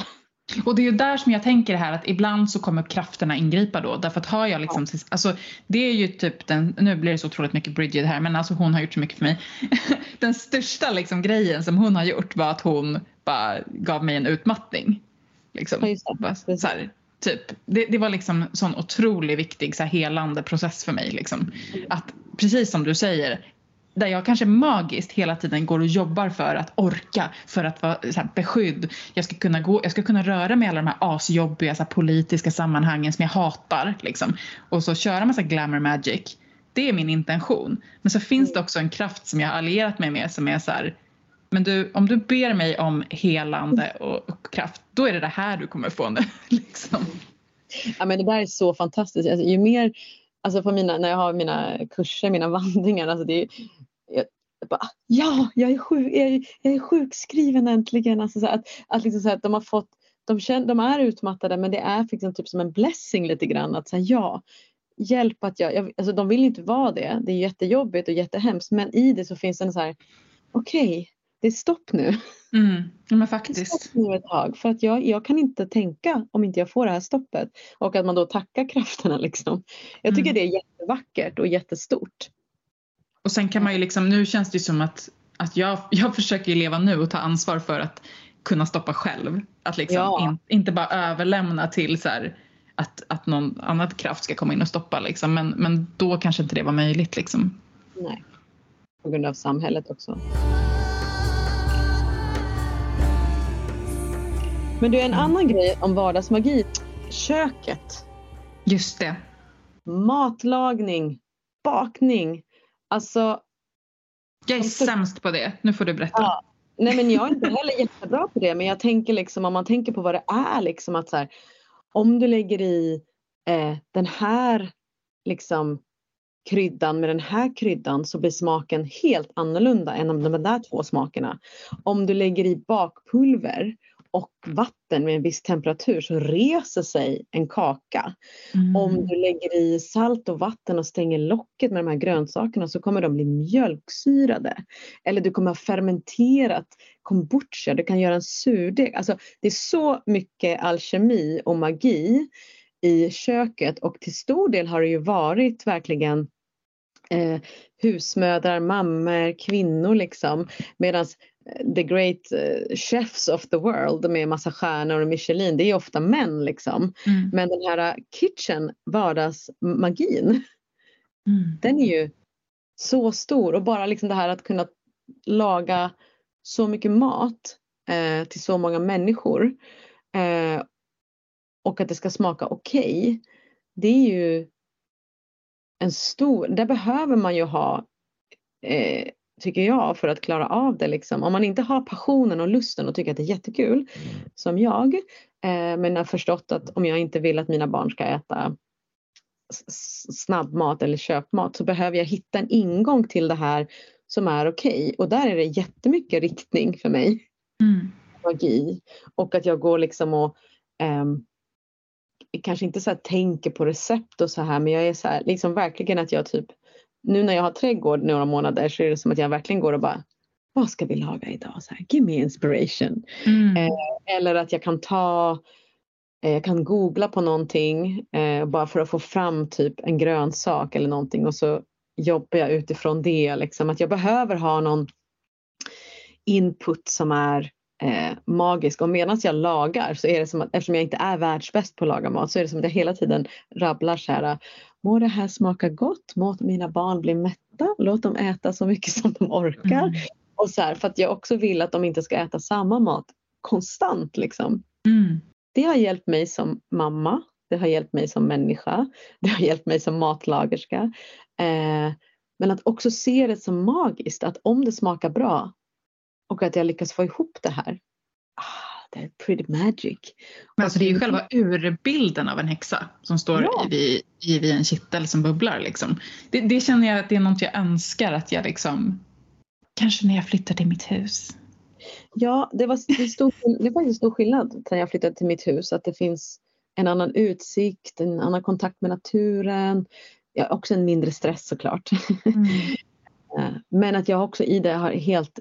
Och det är ju där som jag tänker här att ibland så kommer krafterna ingripa då därför att har jag liksom, alltså det är ju typ den, nu blir det så otroligt mycket Bridget här men alltså hon har gjort så mycket för mig. den största liksom grejen som hon har gjort var att hon bara gav mig en utmattning. Liksom. Så här, typ, det, det var liksom sån otroligt viktig så här, helande process för mig. Liksom. Att precis som du säger, där jag kanske magiskt hela tiden går och jobbar för att orka, för att vara så här, beskydd. Jag ska, kunna gå, jag ska kunna röra mig i alla de här asjobbiga så här, politiska sammanhangen som jag hatar. Liksom. Och så köra massa glamour magic. Det är min intention. Men så finns det också en kraft som jag har allierat mig med som är så här, men du, om du ber mig om helande och, och kraft, då är det det här du kommer få nu. liksom. Ja, men det där är så fantastiskt. Alltså, ju mer alltså på mina, när jag har mina kurser, mina vandringar, alltså det är, jag, bara, ja, jag är, sjuk, jag, är, jag är sjukskriven äntligen. Alltså så att, att, liksom så att de har fått, de, känner, de är utmattade men det är liksom typ som en blessing lite grann att säga ja, hjälp att jag, jag, alltså de vill inte vara det, det är jättejobbigt och jättehemskt men i det så finns det en så här, okej, okay, det är stopp nu. Mm, men faktiskt. Stopp nu ett tag för att jag, jag kan inte tänka om inte jag får det här stoppet. Och att man då tackar krafterna liksom. Jag tycker mm. det är jättevackert och jättestort. Och sen kan man ju liksom, nu känns det som att, att jag, jag försöker leva nu och ta ansvar för att kunna stoppa själv. Att liksom ja. in, inte bara överlämna till så här, att, att någon annan kraft ska komma in och stoppa liksom. Men, men då kanske inte det var möjligt liksom. Nej. På grund av samhället också. Men du, en annan grej om vardagsmagi. Köket. Just det. Matlagning, bakning. Alltså. Jag är sämst på det. Nu får du berätta. Ja. Nej men jag är inte heller jättebra på det men jag tänker liksom om man tänker på vad det är liksom att så här, om du lägger i eh, den här liksom kryddan med den här kryddan så blir smaken helt annorlunda än om de där två smakerna. Om du lägger i bakpulver och vatten med en viss temperatur så reser sig en kaka. Mm. Om du lägger i salt och vatten och stänger locket med de här grönsakerna så kommer de bli mjölksyrade. Eller du kommer ha fermenterat kombucha, du kan göra en surdeg. Alltså, det är så mycket alkemi och magi i köket och till stor del har det ju varit verkligen eh, husmödrar, mammor, kvinnor liksom. Medan the great uh, chefs of the world med massa stjärnor och Michelin, det är ofta män liksom. Mm. Men den här uh, kitchen, vardagsmagin, mm. den är ju så stor och bara liksom det här att kunna laga så mycket mat eh, till så många människor eh, och att det ska smaka okej. Okay, det är ju en stor, där behöver man ju ha eh, tycker jag, för att klara av det. Liksom. Om man inte har passionen och lusten och tycker att det är jättekul, som jag, eh, men har förstått att om jag inte vill att mina barn ska äta snabbmat eller köpmat så behöver jag hitta en ingång till det här som är okej. Okay. Och där är det jättemycket riktning för mig. Mm. Magi. Och att jag går liksom och eh, kanske inte så tänker på recept och så här men jag är så här, liksom verkligen att jag typ nu när jag har trädgård några månader så är det som att jag verkligen går och bara vad ska vi laga idag? Så här, Give me inspiration. Mm. Eh, eller att jag kan ta eh, jag kan googla på någonting eh, bara för att få fram typ en grönsak eller någonting och så jobbar jag utifrån det. Liksom. Att jag behöver ha någon input som är eh, magisk och medan jag lagar så är det som att eftersom jag inte är världsbäst på att laga mat så är det som att jag hela tiden rabblar så här Må det här smaka gott, må mina barn bli mätta, låt dem äta så mycket som de orkar. Mm. Och så här, för att jag också vill att de inte ska äta samma mat konstant liksom. Mm. Det har hjälpt mig som mamma, det har hjälpt mig som människa, det har hjälpt mig som matlagerska. Eh, men att också se det som magiskt, att om det smakar bra och att jag lyckas få ihop det här. Det är pretty magic. Men alltså det är ju själva urbilden av en häxa som står ja. vid, vid en kittel som bubblar. Liksom. Det, det, känner jag att det är något jag önskar att jag liksom, kanske när jag flyttar till mitt hus. Ja, det var, det stor, det var en stor skillnad när jag flyttade till mitt hus. Att det finns en annan utsikt, en annan kontakt med naturen. Ja, också en mindre stress såklart. Mm. Eh, men att jag också i det har helt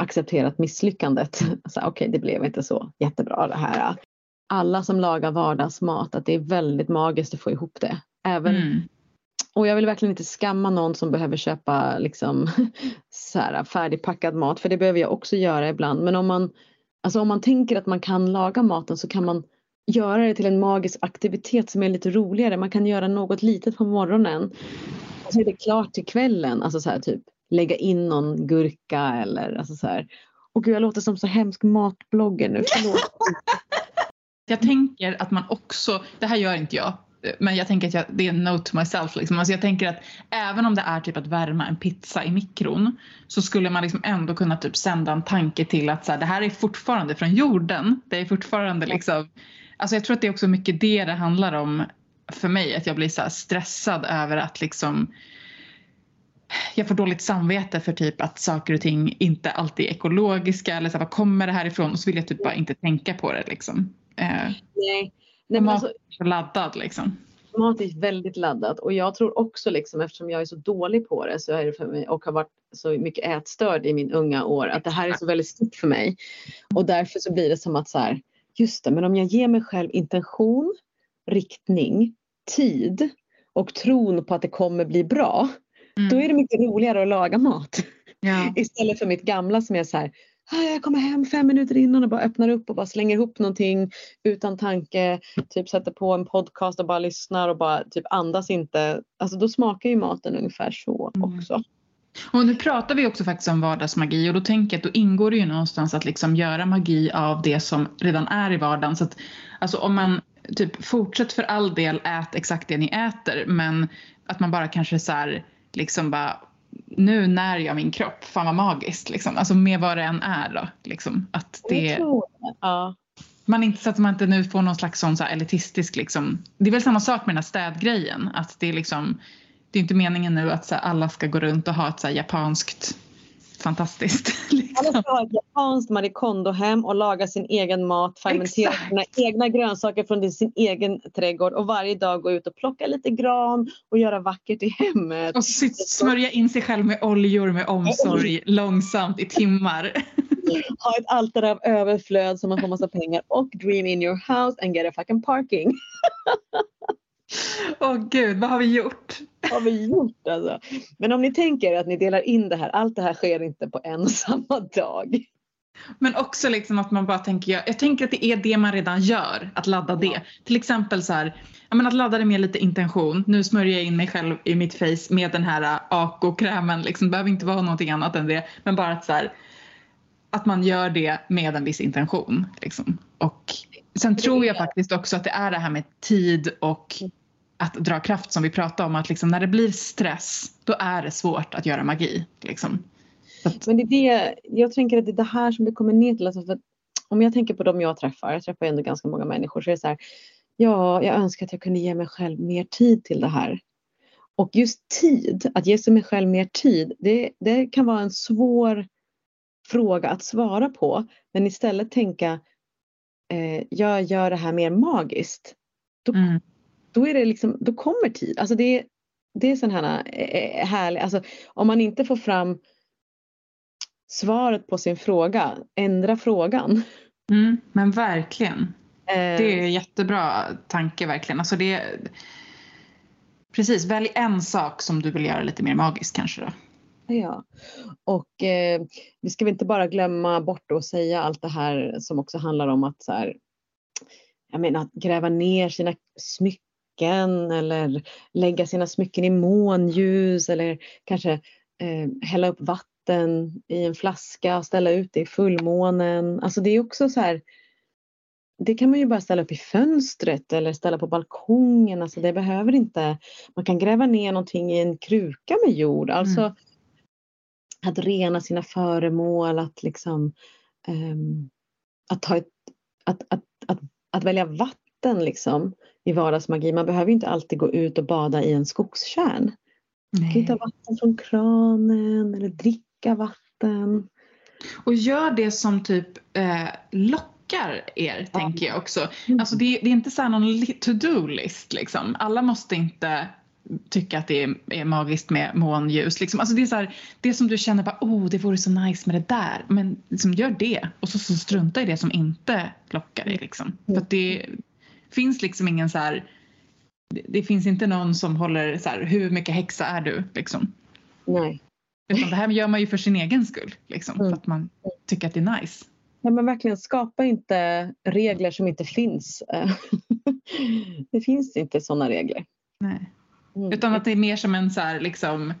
accepterat misslyckandet. Okej, okay, det blev inte så jättebra det här. Alla som lagar vardagsmat, att det är väldigt magiskt att få ihop det. Även, mm. Och jag vill verkligen inte skamma någon som behöver köpa liksom, så här, färdigpackad mat, för det behöver jag också göra ibland. Men om man, alltså om man tänker att man kan laga maten så kan man göra det till en magisk aktivitet som är lite roligare. Man kan göra något litet på morgonen och så är det klart till kvällen. Alltså så här, typ lägga in någon gurka eller alltså så här. Och gud, jag låter som så hemsk matblogger nu, förlåt. jag tänker att man också, det här gör inte jag, men jag tänker att jag, det är en note to myself. Liksom. Alltså jag tänker att även om det är typ att värma en pizza i mikron så skulle man liksom ändå kunna typ sända en tanke till att så här, det här är fortfarande från jorden. Det är fortfarande liksom, alltså jag tror att det är också mycket det det handlar om för mig. Att jag blir så stressad över att liksom jag får dåligt samvete för typ att saker och ting inte alltid är ekologiska eller så här, var kommer det här ifrån och så vill jag typ bara inte tänka på det liksom. Eh, Nej. Nej mat alltså, är så laddad liksom. Mat är väldigt laddat och jag tror också liksom eftersom jag är så dålig på det så är det för mig och har varit så mycket ätstörd i min unga år att det här är så väldigt stort för mig. Och därför så blir det som att så här, just det, men om jag ger mig själv intention, riktning, tid och tron på att det kommer bli bra Mm. Då är det mycket roligare att laga mat. Ja. Istället för mitt gamla som är så här, ah, jag kommer hem fem minuter innan och bara öppnar upp och bara slänger ihop någonting utan tanke. Typ sätter på en podcast och bara lyssnar och bara typ andas inte. Alltså då smakar ju maten ungefär så mm. också. Och nu pratar vi också faktiskt om vardagsmagi och då tänker jag att då ingår det ju någonstans att liksom göra magi av det som redan är i vardagen. Så att, alltså om man typ fortsätter för all del ät exakt det ni äter men att man bara kanske så här liksom bara nu när jag min kropp, fan vad magiskt liksom. Alltså med vad det än är då. Liksom. Att det, ja. man inte, så att man inte nu får någon slags sån så elitistisk liksom. Det är väl samma sak med den här städgrejen. Att det är liksom, det är inte meningen nu att så alla ska gå runt och ha ett så japanskt fantastiskt. Liksom. Alla ska ha ett japanskt Marie Kondo-hem och laga sin egen mat, fermentera sina egna grönsaker från sin egen trädgård och varje dag gå ut och plocka lite gran och göra vackert i hemmet. Och smörja in sig själv med oljor med omsorg långsamt i timmar. Ha ett altare av överflöd så man får massa pengar och dream in your house and get a fucking parking. Åh oh, gud, vad har vi gjort? Vad har vi gjort alltså? Men om ni tänker att ni delar in det här, allt det här sker inte på en och samma dag. Men också liksom att man bara tänker, jag, jag tänker att det är det man redan gör, att ladda det. Ja. Till exempel så här, men att ladda det med lite intention. Nu smörjer jag in mig själv i mitt face med den här äh, AK-krämen. Liksom, det behöver inte vara någonting annat än det. Men bara att, så här, att man gör det med en viss intention. Liksom. Och sen tror jag faktiskt också att det är det här med tid och att dra kraft som vi pratade om. Att liksom när det blir stress, då är det svårt att göra magi. Liksom. Men det är det, jag tänker att det är det här som det kommer ner till. Alltså om jag tänker på dem jag träffar, jag träffar ändå ganska många människor, så är det så här, ja, jag önskar att jag kunde ge mig själv mer tid till det här. Och just tid, att ge sig själv mer tid, det, det kan vara en svår fråga att svara på. Men istället tänka, eh, jag gör det här mer magiskt. Då, mm då, är det liksom, då kommer tid. Alltså det, det är sån här eh, härlig, alltså om man inte får fram svaret på sin fråga, ändra frågan. Mm, men verkligen. Eh. Det är en jättebra tanke verkligen. Alltså det, precis, välj en sak som du vill göra lite mer magisk kanske då. Ja, och eh, vi ska väl inte bara glömma bort att säga allt det här som också handlar om att så här, jag menar att gräva ner sina smycken eller lägga sina smycken i månljus eller kanske eh, hälla upp vatten i en flaska och ställa ut det i fullmånen. Alltså det är också så här, det kan man ju bara ställa upp i fönstret eller ställa på balkongen. Alltså det behöver inte, man kan gräva ner någonting i en kruka med jord. Alltså mm. att rena sina föremål, att liksom um, att, ta ett, att, att, att, att välja vatten liksom i vardagsmagi. Man behöver inte alltid gå ut och bada i en skogskärn. Man kan ta vatten från kranen eller dricka vatten. Och gör det som typ eh, lock lockar er, ja. tänker jag också. Mm. Alltså det, det är inte så någon to-do-list liksom. Alla måste inte tycka att det är, är magiskt med månljus. Liksom. Alltså det är så här, det som du känner bara, oh det vore så nice med det där. Men liksom, gör det och så, så strunta i det som inte lockar dig. Liksom. Mm. För det finns liksom ingen så här, det, det, finns inte någon som håller så här, hur mycket häxa är du? Liksom. Nej. Utan det här gör man ju för sin egen skull. Liksom, mm. För att man tycker att det är nice. Ja, men verkligen, skapa inte regler som inte finns. det finns inte sådana regler. Nej. Mm. Utan att det är mer som en så här, liksom,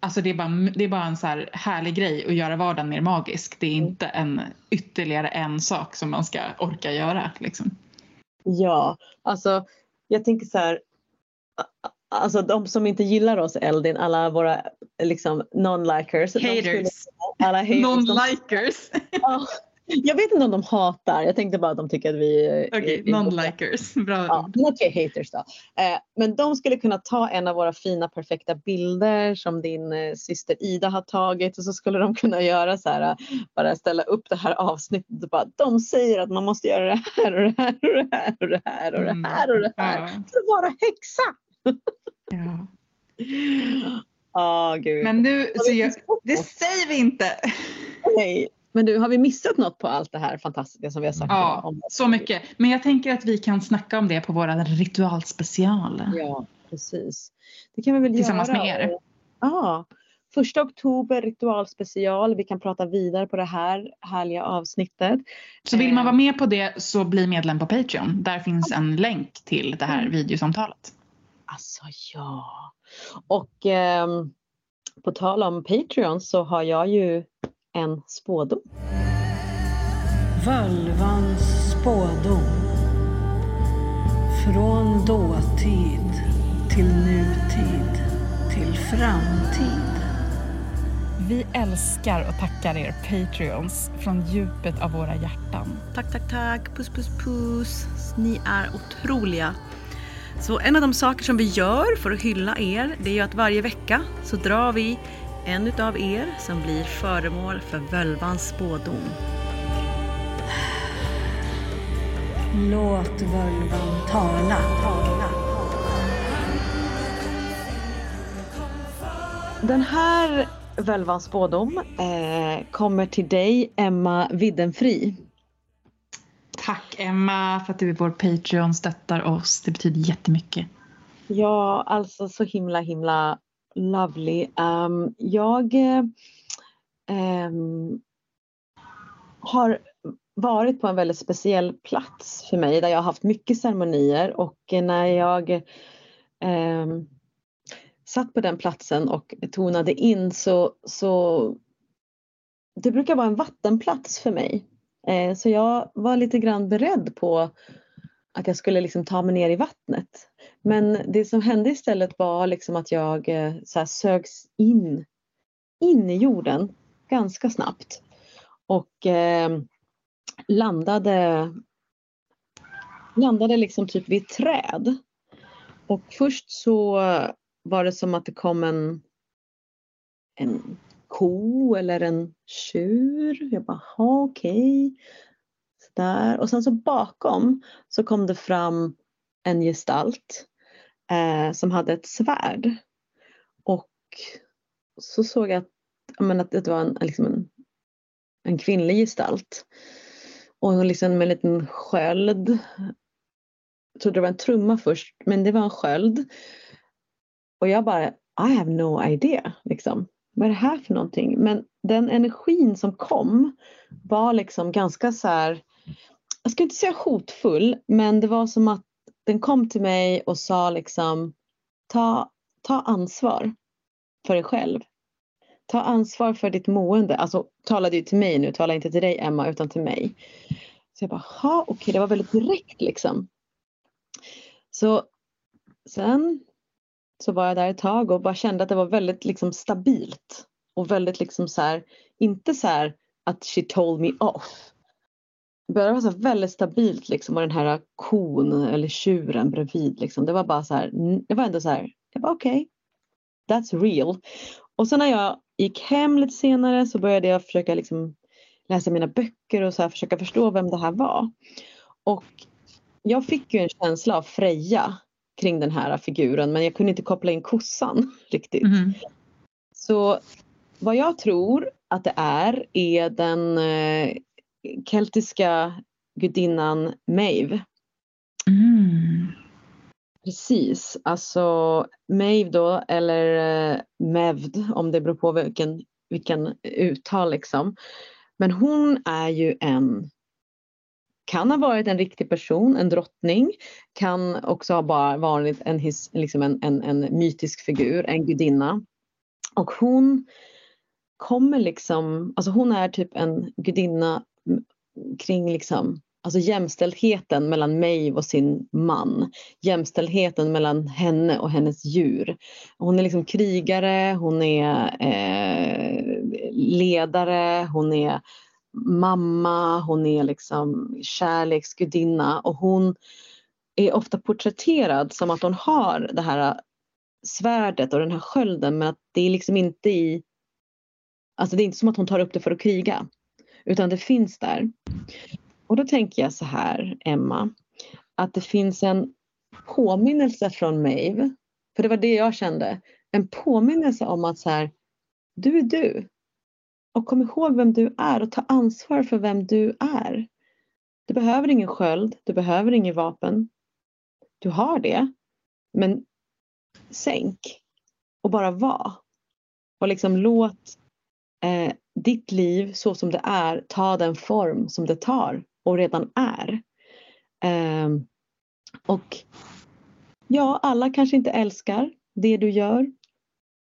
alltså det är bara, det är bara en så här härlig grej att göra vardagen mer magisk. Det är mm. inte en ytterligare en sak som man ska orka göra. Liksom. Ja, alltså jag tänker så här. Alltså de som inte gillar oss Eldin, alla våra liksom non-likers. Haters. Alla haters. Non-likers. De, jag vet inte om de hatar, jag tänkte bara att de tycker att vi Okej, okay, non-likers. Bra ja, Okej, okay, haters då. Eh, men de skulle kunna ta en av våra fina perfekta bilder som din eh, syster Ida har tagit och så skulle de kunna göra så här, bara ställa upp det här avsnittet och bara de säger att man måste göra det här och det här och det här och det här och det mm. här och det här för att vara häxa. ja. Oh, gud. Men nu, så jag, det säger vi inte. Nej, men du, har vi missat något på allt det här fantastiska som vi har sagt? Ja, om? så mycket. Men jag tänker att vi kan snacka om det på våra ritualspecial. Ja, precis. Det kan vi väl Tillsammans göra. med er. Ja, första oktober ritualspecial. Vi kan prata vidare på det här härliga avsnittet. Så vill man vara med på det så bli medlem på Patreon. Där finns en länk till det här mm. videosamtalet. Alltså ja. Och eh, på tal om Patreon så har jag ju en spådom. Völvans spådom. Från dåtid till nutid till framtid. Vi älskar och tackar er Patreons från djupet av våra hjärtan. Tack, tack, tack. Puss, puss, puss. Ni är otroliga. Så en av de saker som vi gör för att hylla er, det är ju att varje vecka så drar vi en utav er som blir föremål för völvans spådom. Låt völvan tala. tala. Den här völvans spådom eh, kommer till dig, Emma Widdenfri. Tack Emma för att du är vår Patreon stöttar oss. Det betyder jättemycket. Ja, alltså så himla himla Lovely. Um, jag um, har varit på en väldigt speciell plats för mig där jag har haft mycket ceremonier och när jag um, satt på den platsen och tonade in så, så det brukar vara en vattenplats för mig. Eh, så jag var lite grann beredd på att jag skulle liksom ta mig ner i vattnet. Men det som hände istället var liksom att jag eh, så här, sögs in, in i jorden ganska snabbt och eh, landade, landade liksom typ vid ett träd. Och först så var det som att det kom en, en ko eller en tjur. Jag bara, okej. Okay. Där. Och sen så bakom så kom det fram en gestalt eh, som hade ett svärd. Och så såg jag att, men, att det var en, liksom en, en kvinnlig gestalt. Och hon liksom med en liten sköld. Jag trodde det var en trumma först men det var en sköld. Och jag bara, I have no idea. Liksom. vad är det här för någonting? Men den energin som kom var liksom ganska så här, jag ska inte säga hotfull, men det var som att den kom till mig och sa liksom ta, ta ansvar för dig själv. Ta ansvar för ditt mående. Alltså talade ju till mig nu, Tala inte till dig Emma utan till mig. Så jag bara, okej okay, det var väldigt direkt liksom. Så sen så var jag där ett tag och bara kände att det var väldigt liksom stabilt. Och väldigt liksom så här, inte så här att she told me off. Började vara så väldigt stabilt liksom och den här kon eller tjuren bredvid liksom. Det var bara så här, det var ändå så här, jag bara okej. Okay, that's real. Och sen när jag gick hem lite senare så började jag försöka liksom läsa mina böcker och så här, försöka förstå vem det här var. Och jag fick ju en känsla av Freja kring den här figuren men jag kunde inte koppla in kossan riktigt. Mm. Så vad jag tror att det är är den eh, keltiska gudinnan Maeve. Mm. Precis, alltså Maeve då eller eh, Mevd om det beror på vilken, vilken uttal liksom. Men hon är ju en kan ha varit en riktig person, en drottning, kan också ha bara varit en, his, liksom en, en, en mytisk figur, en gudinna. Och hon kommer liksom, alltså hon är typ en gudinna kring liksom Alltså jämställdheten mellan mig och sin man. Jämställdheten mellan henne och hennes djur. Hon är liksom krigare, hon är eh, ledare, hon är mamma, hon är liksom kärleksgudinna och hon är ofta porträtterad som att hon har det här svärdet och den här skölden men att det är liksom inte i Alltså det är inte som att hon tar upp det för att kriga utan det finns där. Och då tänker jag så här, Emma, att det finns en påminnelse från Maeve, för det var det jag kände, en påminnelse om att så här, du är du. Och kom ihåg vem du är och ta ansvar för vem du är. Du behöver ingen sköld, du behöver ingen vapen. Du har det, men sänk och bara var. Och liksom låt eh, ditt liv så som det är ta den form som det tar och redan är. Eh, och ja, alla kanske inte älskar det du gör.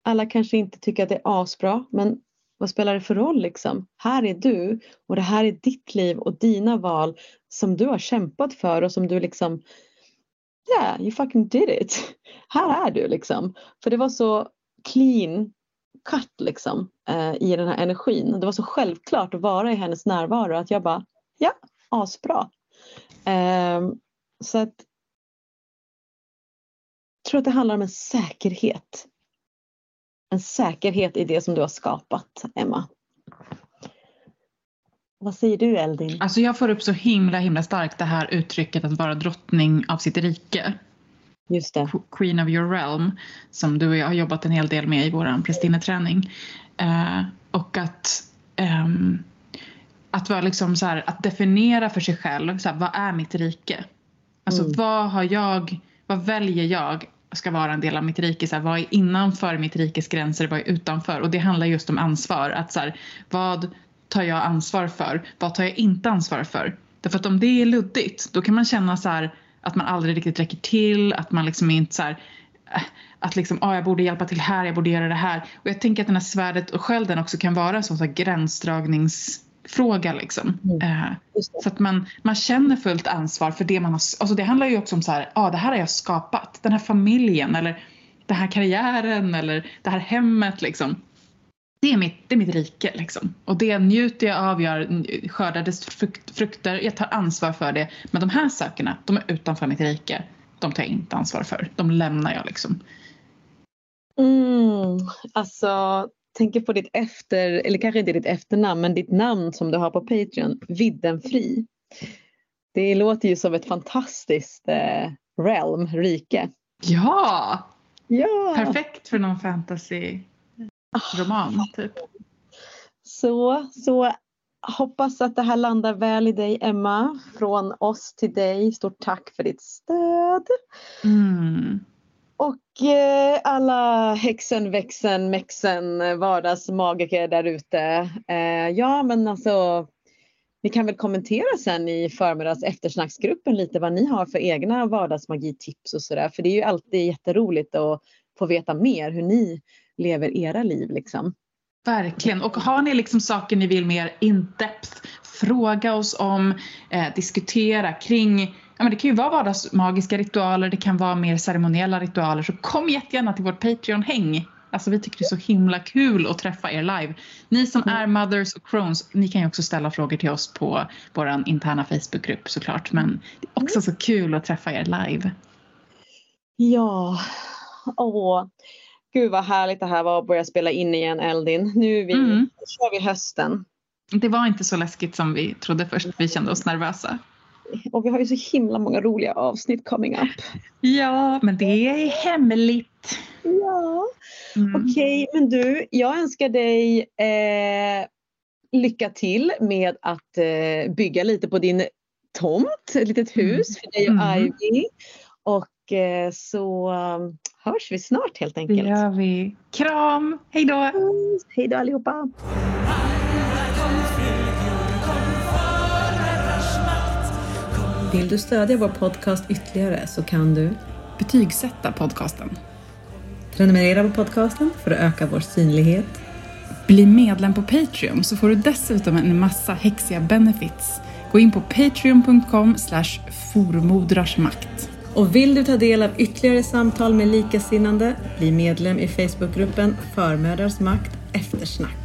Alla kanske inte tycker att det är asbra men vad spelar det för roll liksom? Här är du och det här är ditt liv och dina val som du har kämpat för och som du liksom Yeah, you fucking did it. Här är du liksom. För det var så clean cut liksom eh, i den här energin. Det var så självklart att vara i hennes närvaro att jag bara, ja, asbra. Eh, så att jag tror att det handlar om en säkerhet en säkerhet i det som du har skapat, Emma. Vad säger du Eldin? Alltså jag får upp så himla himla starkt det här uttrycket att vara drottning av sitt rike. Just det. Queen of your realm som du och jag har jobbat en hel del med i vår prästinneträning. Eh, och att um, att vara liksom så här, att definiera för sig själv, så här, vad är mitt rike? Alltså mm. vad har jag, vad väljer jag ska vara en del av mitt rike. Så här, vad är innanför mitt rikes gränser, vad är utanför? Och det handlar just om ansvar. Att så här, vad tar jag ansvar för? Vad tar jag inte ansvar för? Därför att om det är luddigt, då kan man känna så här, att man aldrig riktigt räcker till, att man liksom inte så här, äh, att liksom, ah, jag borde hjälpa till här, jag borde göra det här. Och jag tänker att den här svärdet och skölden också kan vara en sån så gränsdragnings fråga liksom. Mm. Eh, så att man, man känner fullt ansvar för det man har, alltså det handlar ju också om så här, ah, det här har jag skapat, den här familjen eller den här karriären eller det här hemmet liksom. Det är mitt, det är mitt rike liksom. Och det njuter jag av, jag skördar dess frukt, frukter, jag tar ansvar för det. Men de här sakerna, de är utanför mitt rike. De tar jag inte ansvar för, de lämnar jag liksom. Mm, alltså tänker på ditt efter, eller kanske inte ditt efternamn, men ditt namn som du har på Patreon, Viddenfri. Det låter ju som ett fantastiskt eh, realm, rike. Ja! ja! Perfekt för någon fantasy-roman, typ. Så, så hoppas att det här landar väl i dig, Emma. Från oss till dig, stort tack för ditt stöd. Mm. Och eh, alla häxen, växen, mexen, vardagsmagiker där ute. Eh, ja men alltså ni kan väl kommentera sen i förmiddags eftersnacksgruppen lite vad ni har för egna vardagsmagitips och sådär. För det är ju alltid jätteroligt att få veta mer hur ni lever era liv liksom. Verkligen. Och har ni liksom saker ni vill mer in-depth, fråga oss om, eh, diskutera kring Ja, men det kan ju vara vardagsmagiska ritualer, det kan vara mer ceremoniella ritualer. Så kom jättegärna till vårt Patreon-häng. Alltså vi tycker det är så himla kul att träffa er live. Ni som är mothers och crones, ni kan ju också ställa frågor till oss på vår interna Facebookgrupp såklart. Men det är också så kul att träffa er live. Ja, åh. Gud vad härligt det här var att börja spela in igen Eldin. Nu, är vi, Mm. nu kör vi hösten. Det var inte så läskigt som vi trodde först. Vi kände oss nervösa. Och vi har ju så himla många roliga avsnitt coming up. Ja, men det är hemligt. Ja. Mm. Okej, men du, jag önskar dig eh, lycka till med att eh, bygga lite på din tomt, ett litet hus för dig och Mm. Ivy. Och eh, så hörs vi snart helt Det enkelt. gör vi. Kram! Hej då! Hej då allihopa! Vill du stödja vår podcast ytterligare så kan du Betygsätta podcasten. prenumerera på podcasten för att öka vår synlighet. Bli medlem på Patreon så får du dessutom en massa häxiga benefits. Gå in på patreon.com formodrarsmakt. Och vill du ta del av ytterligare samtal med likasinnande, bli medlem i Facebookgruppen Förmödrars makt eftersnack.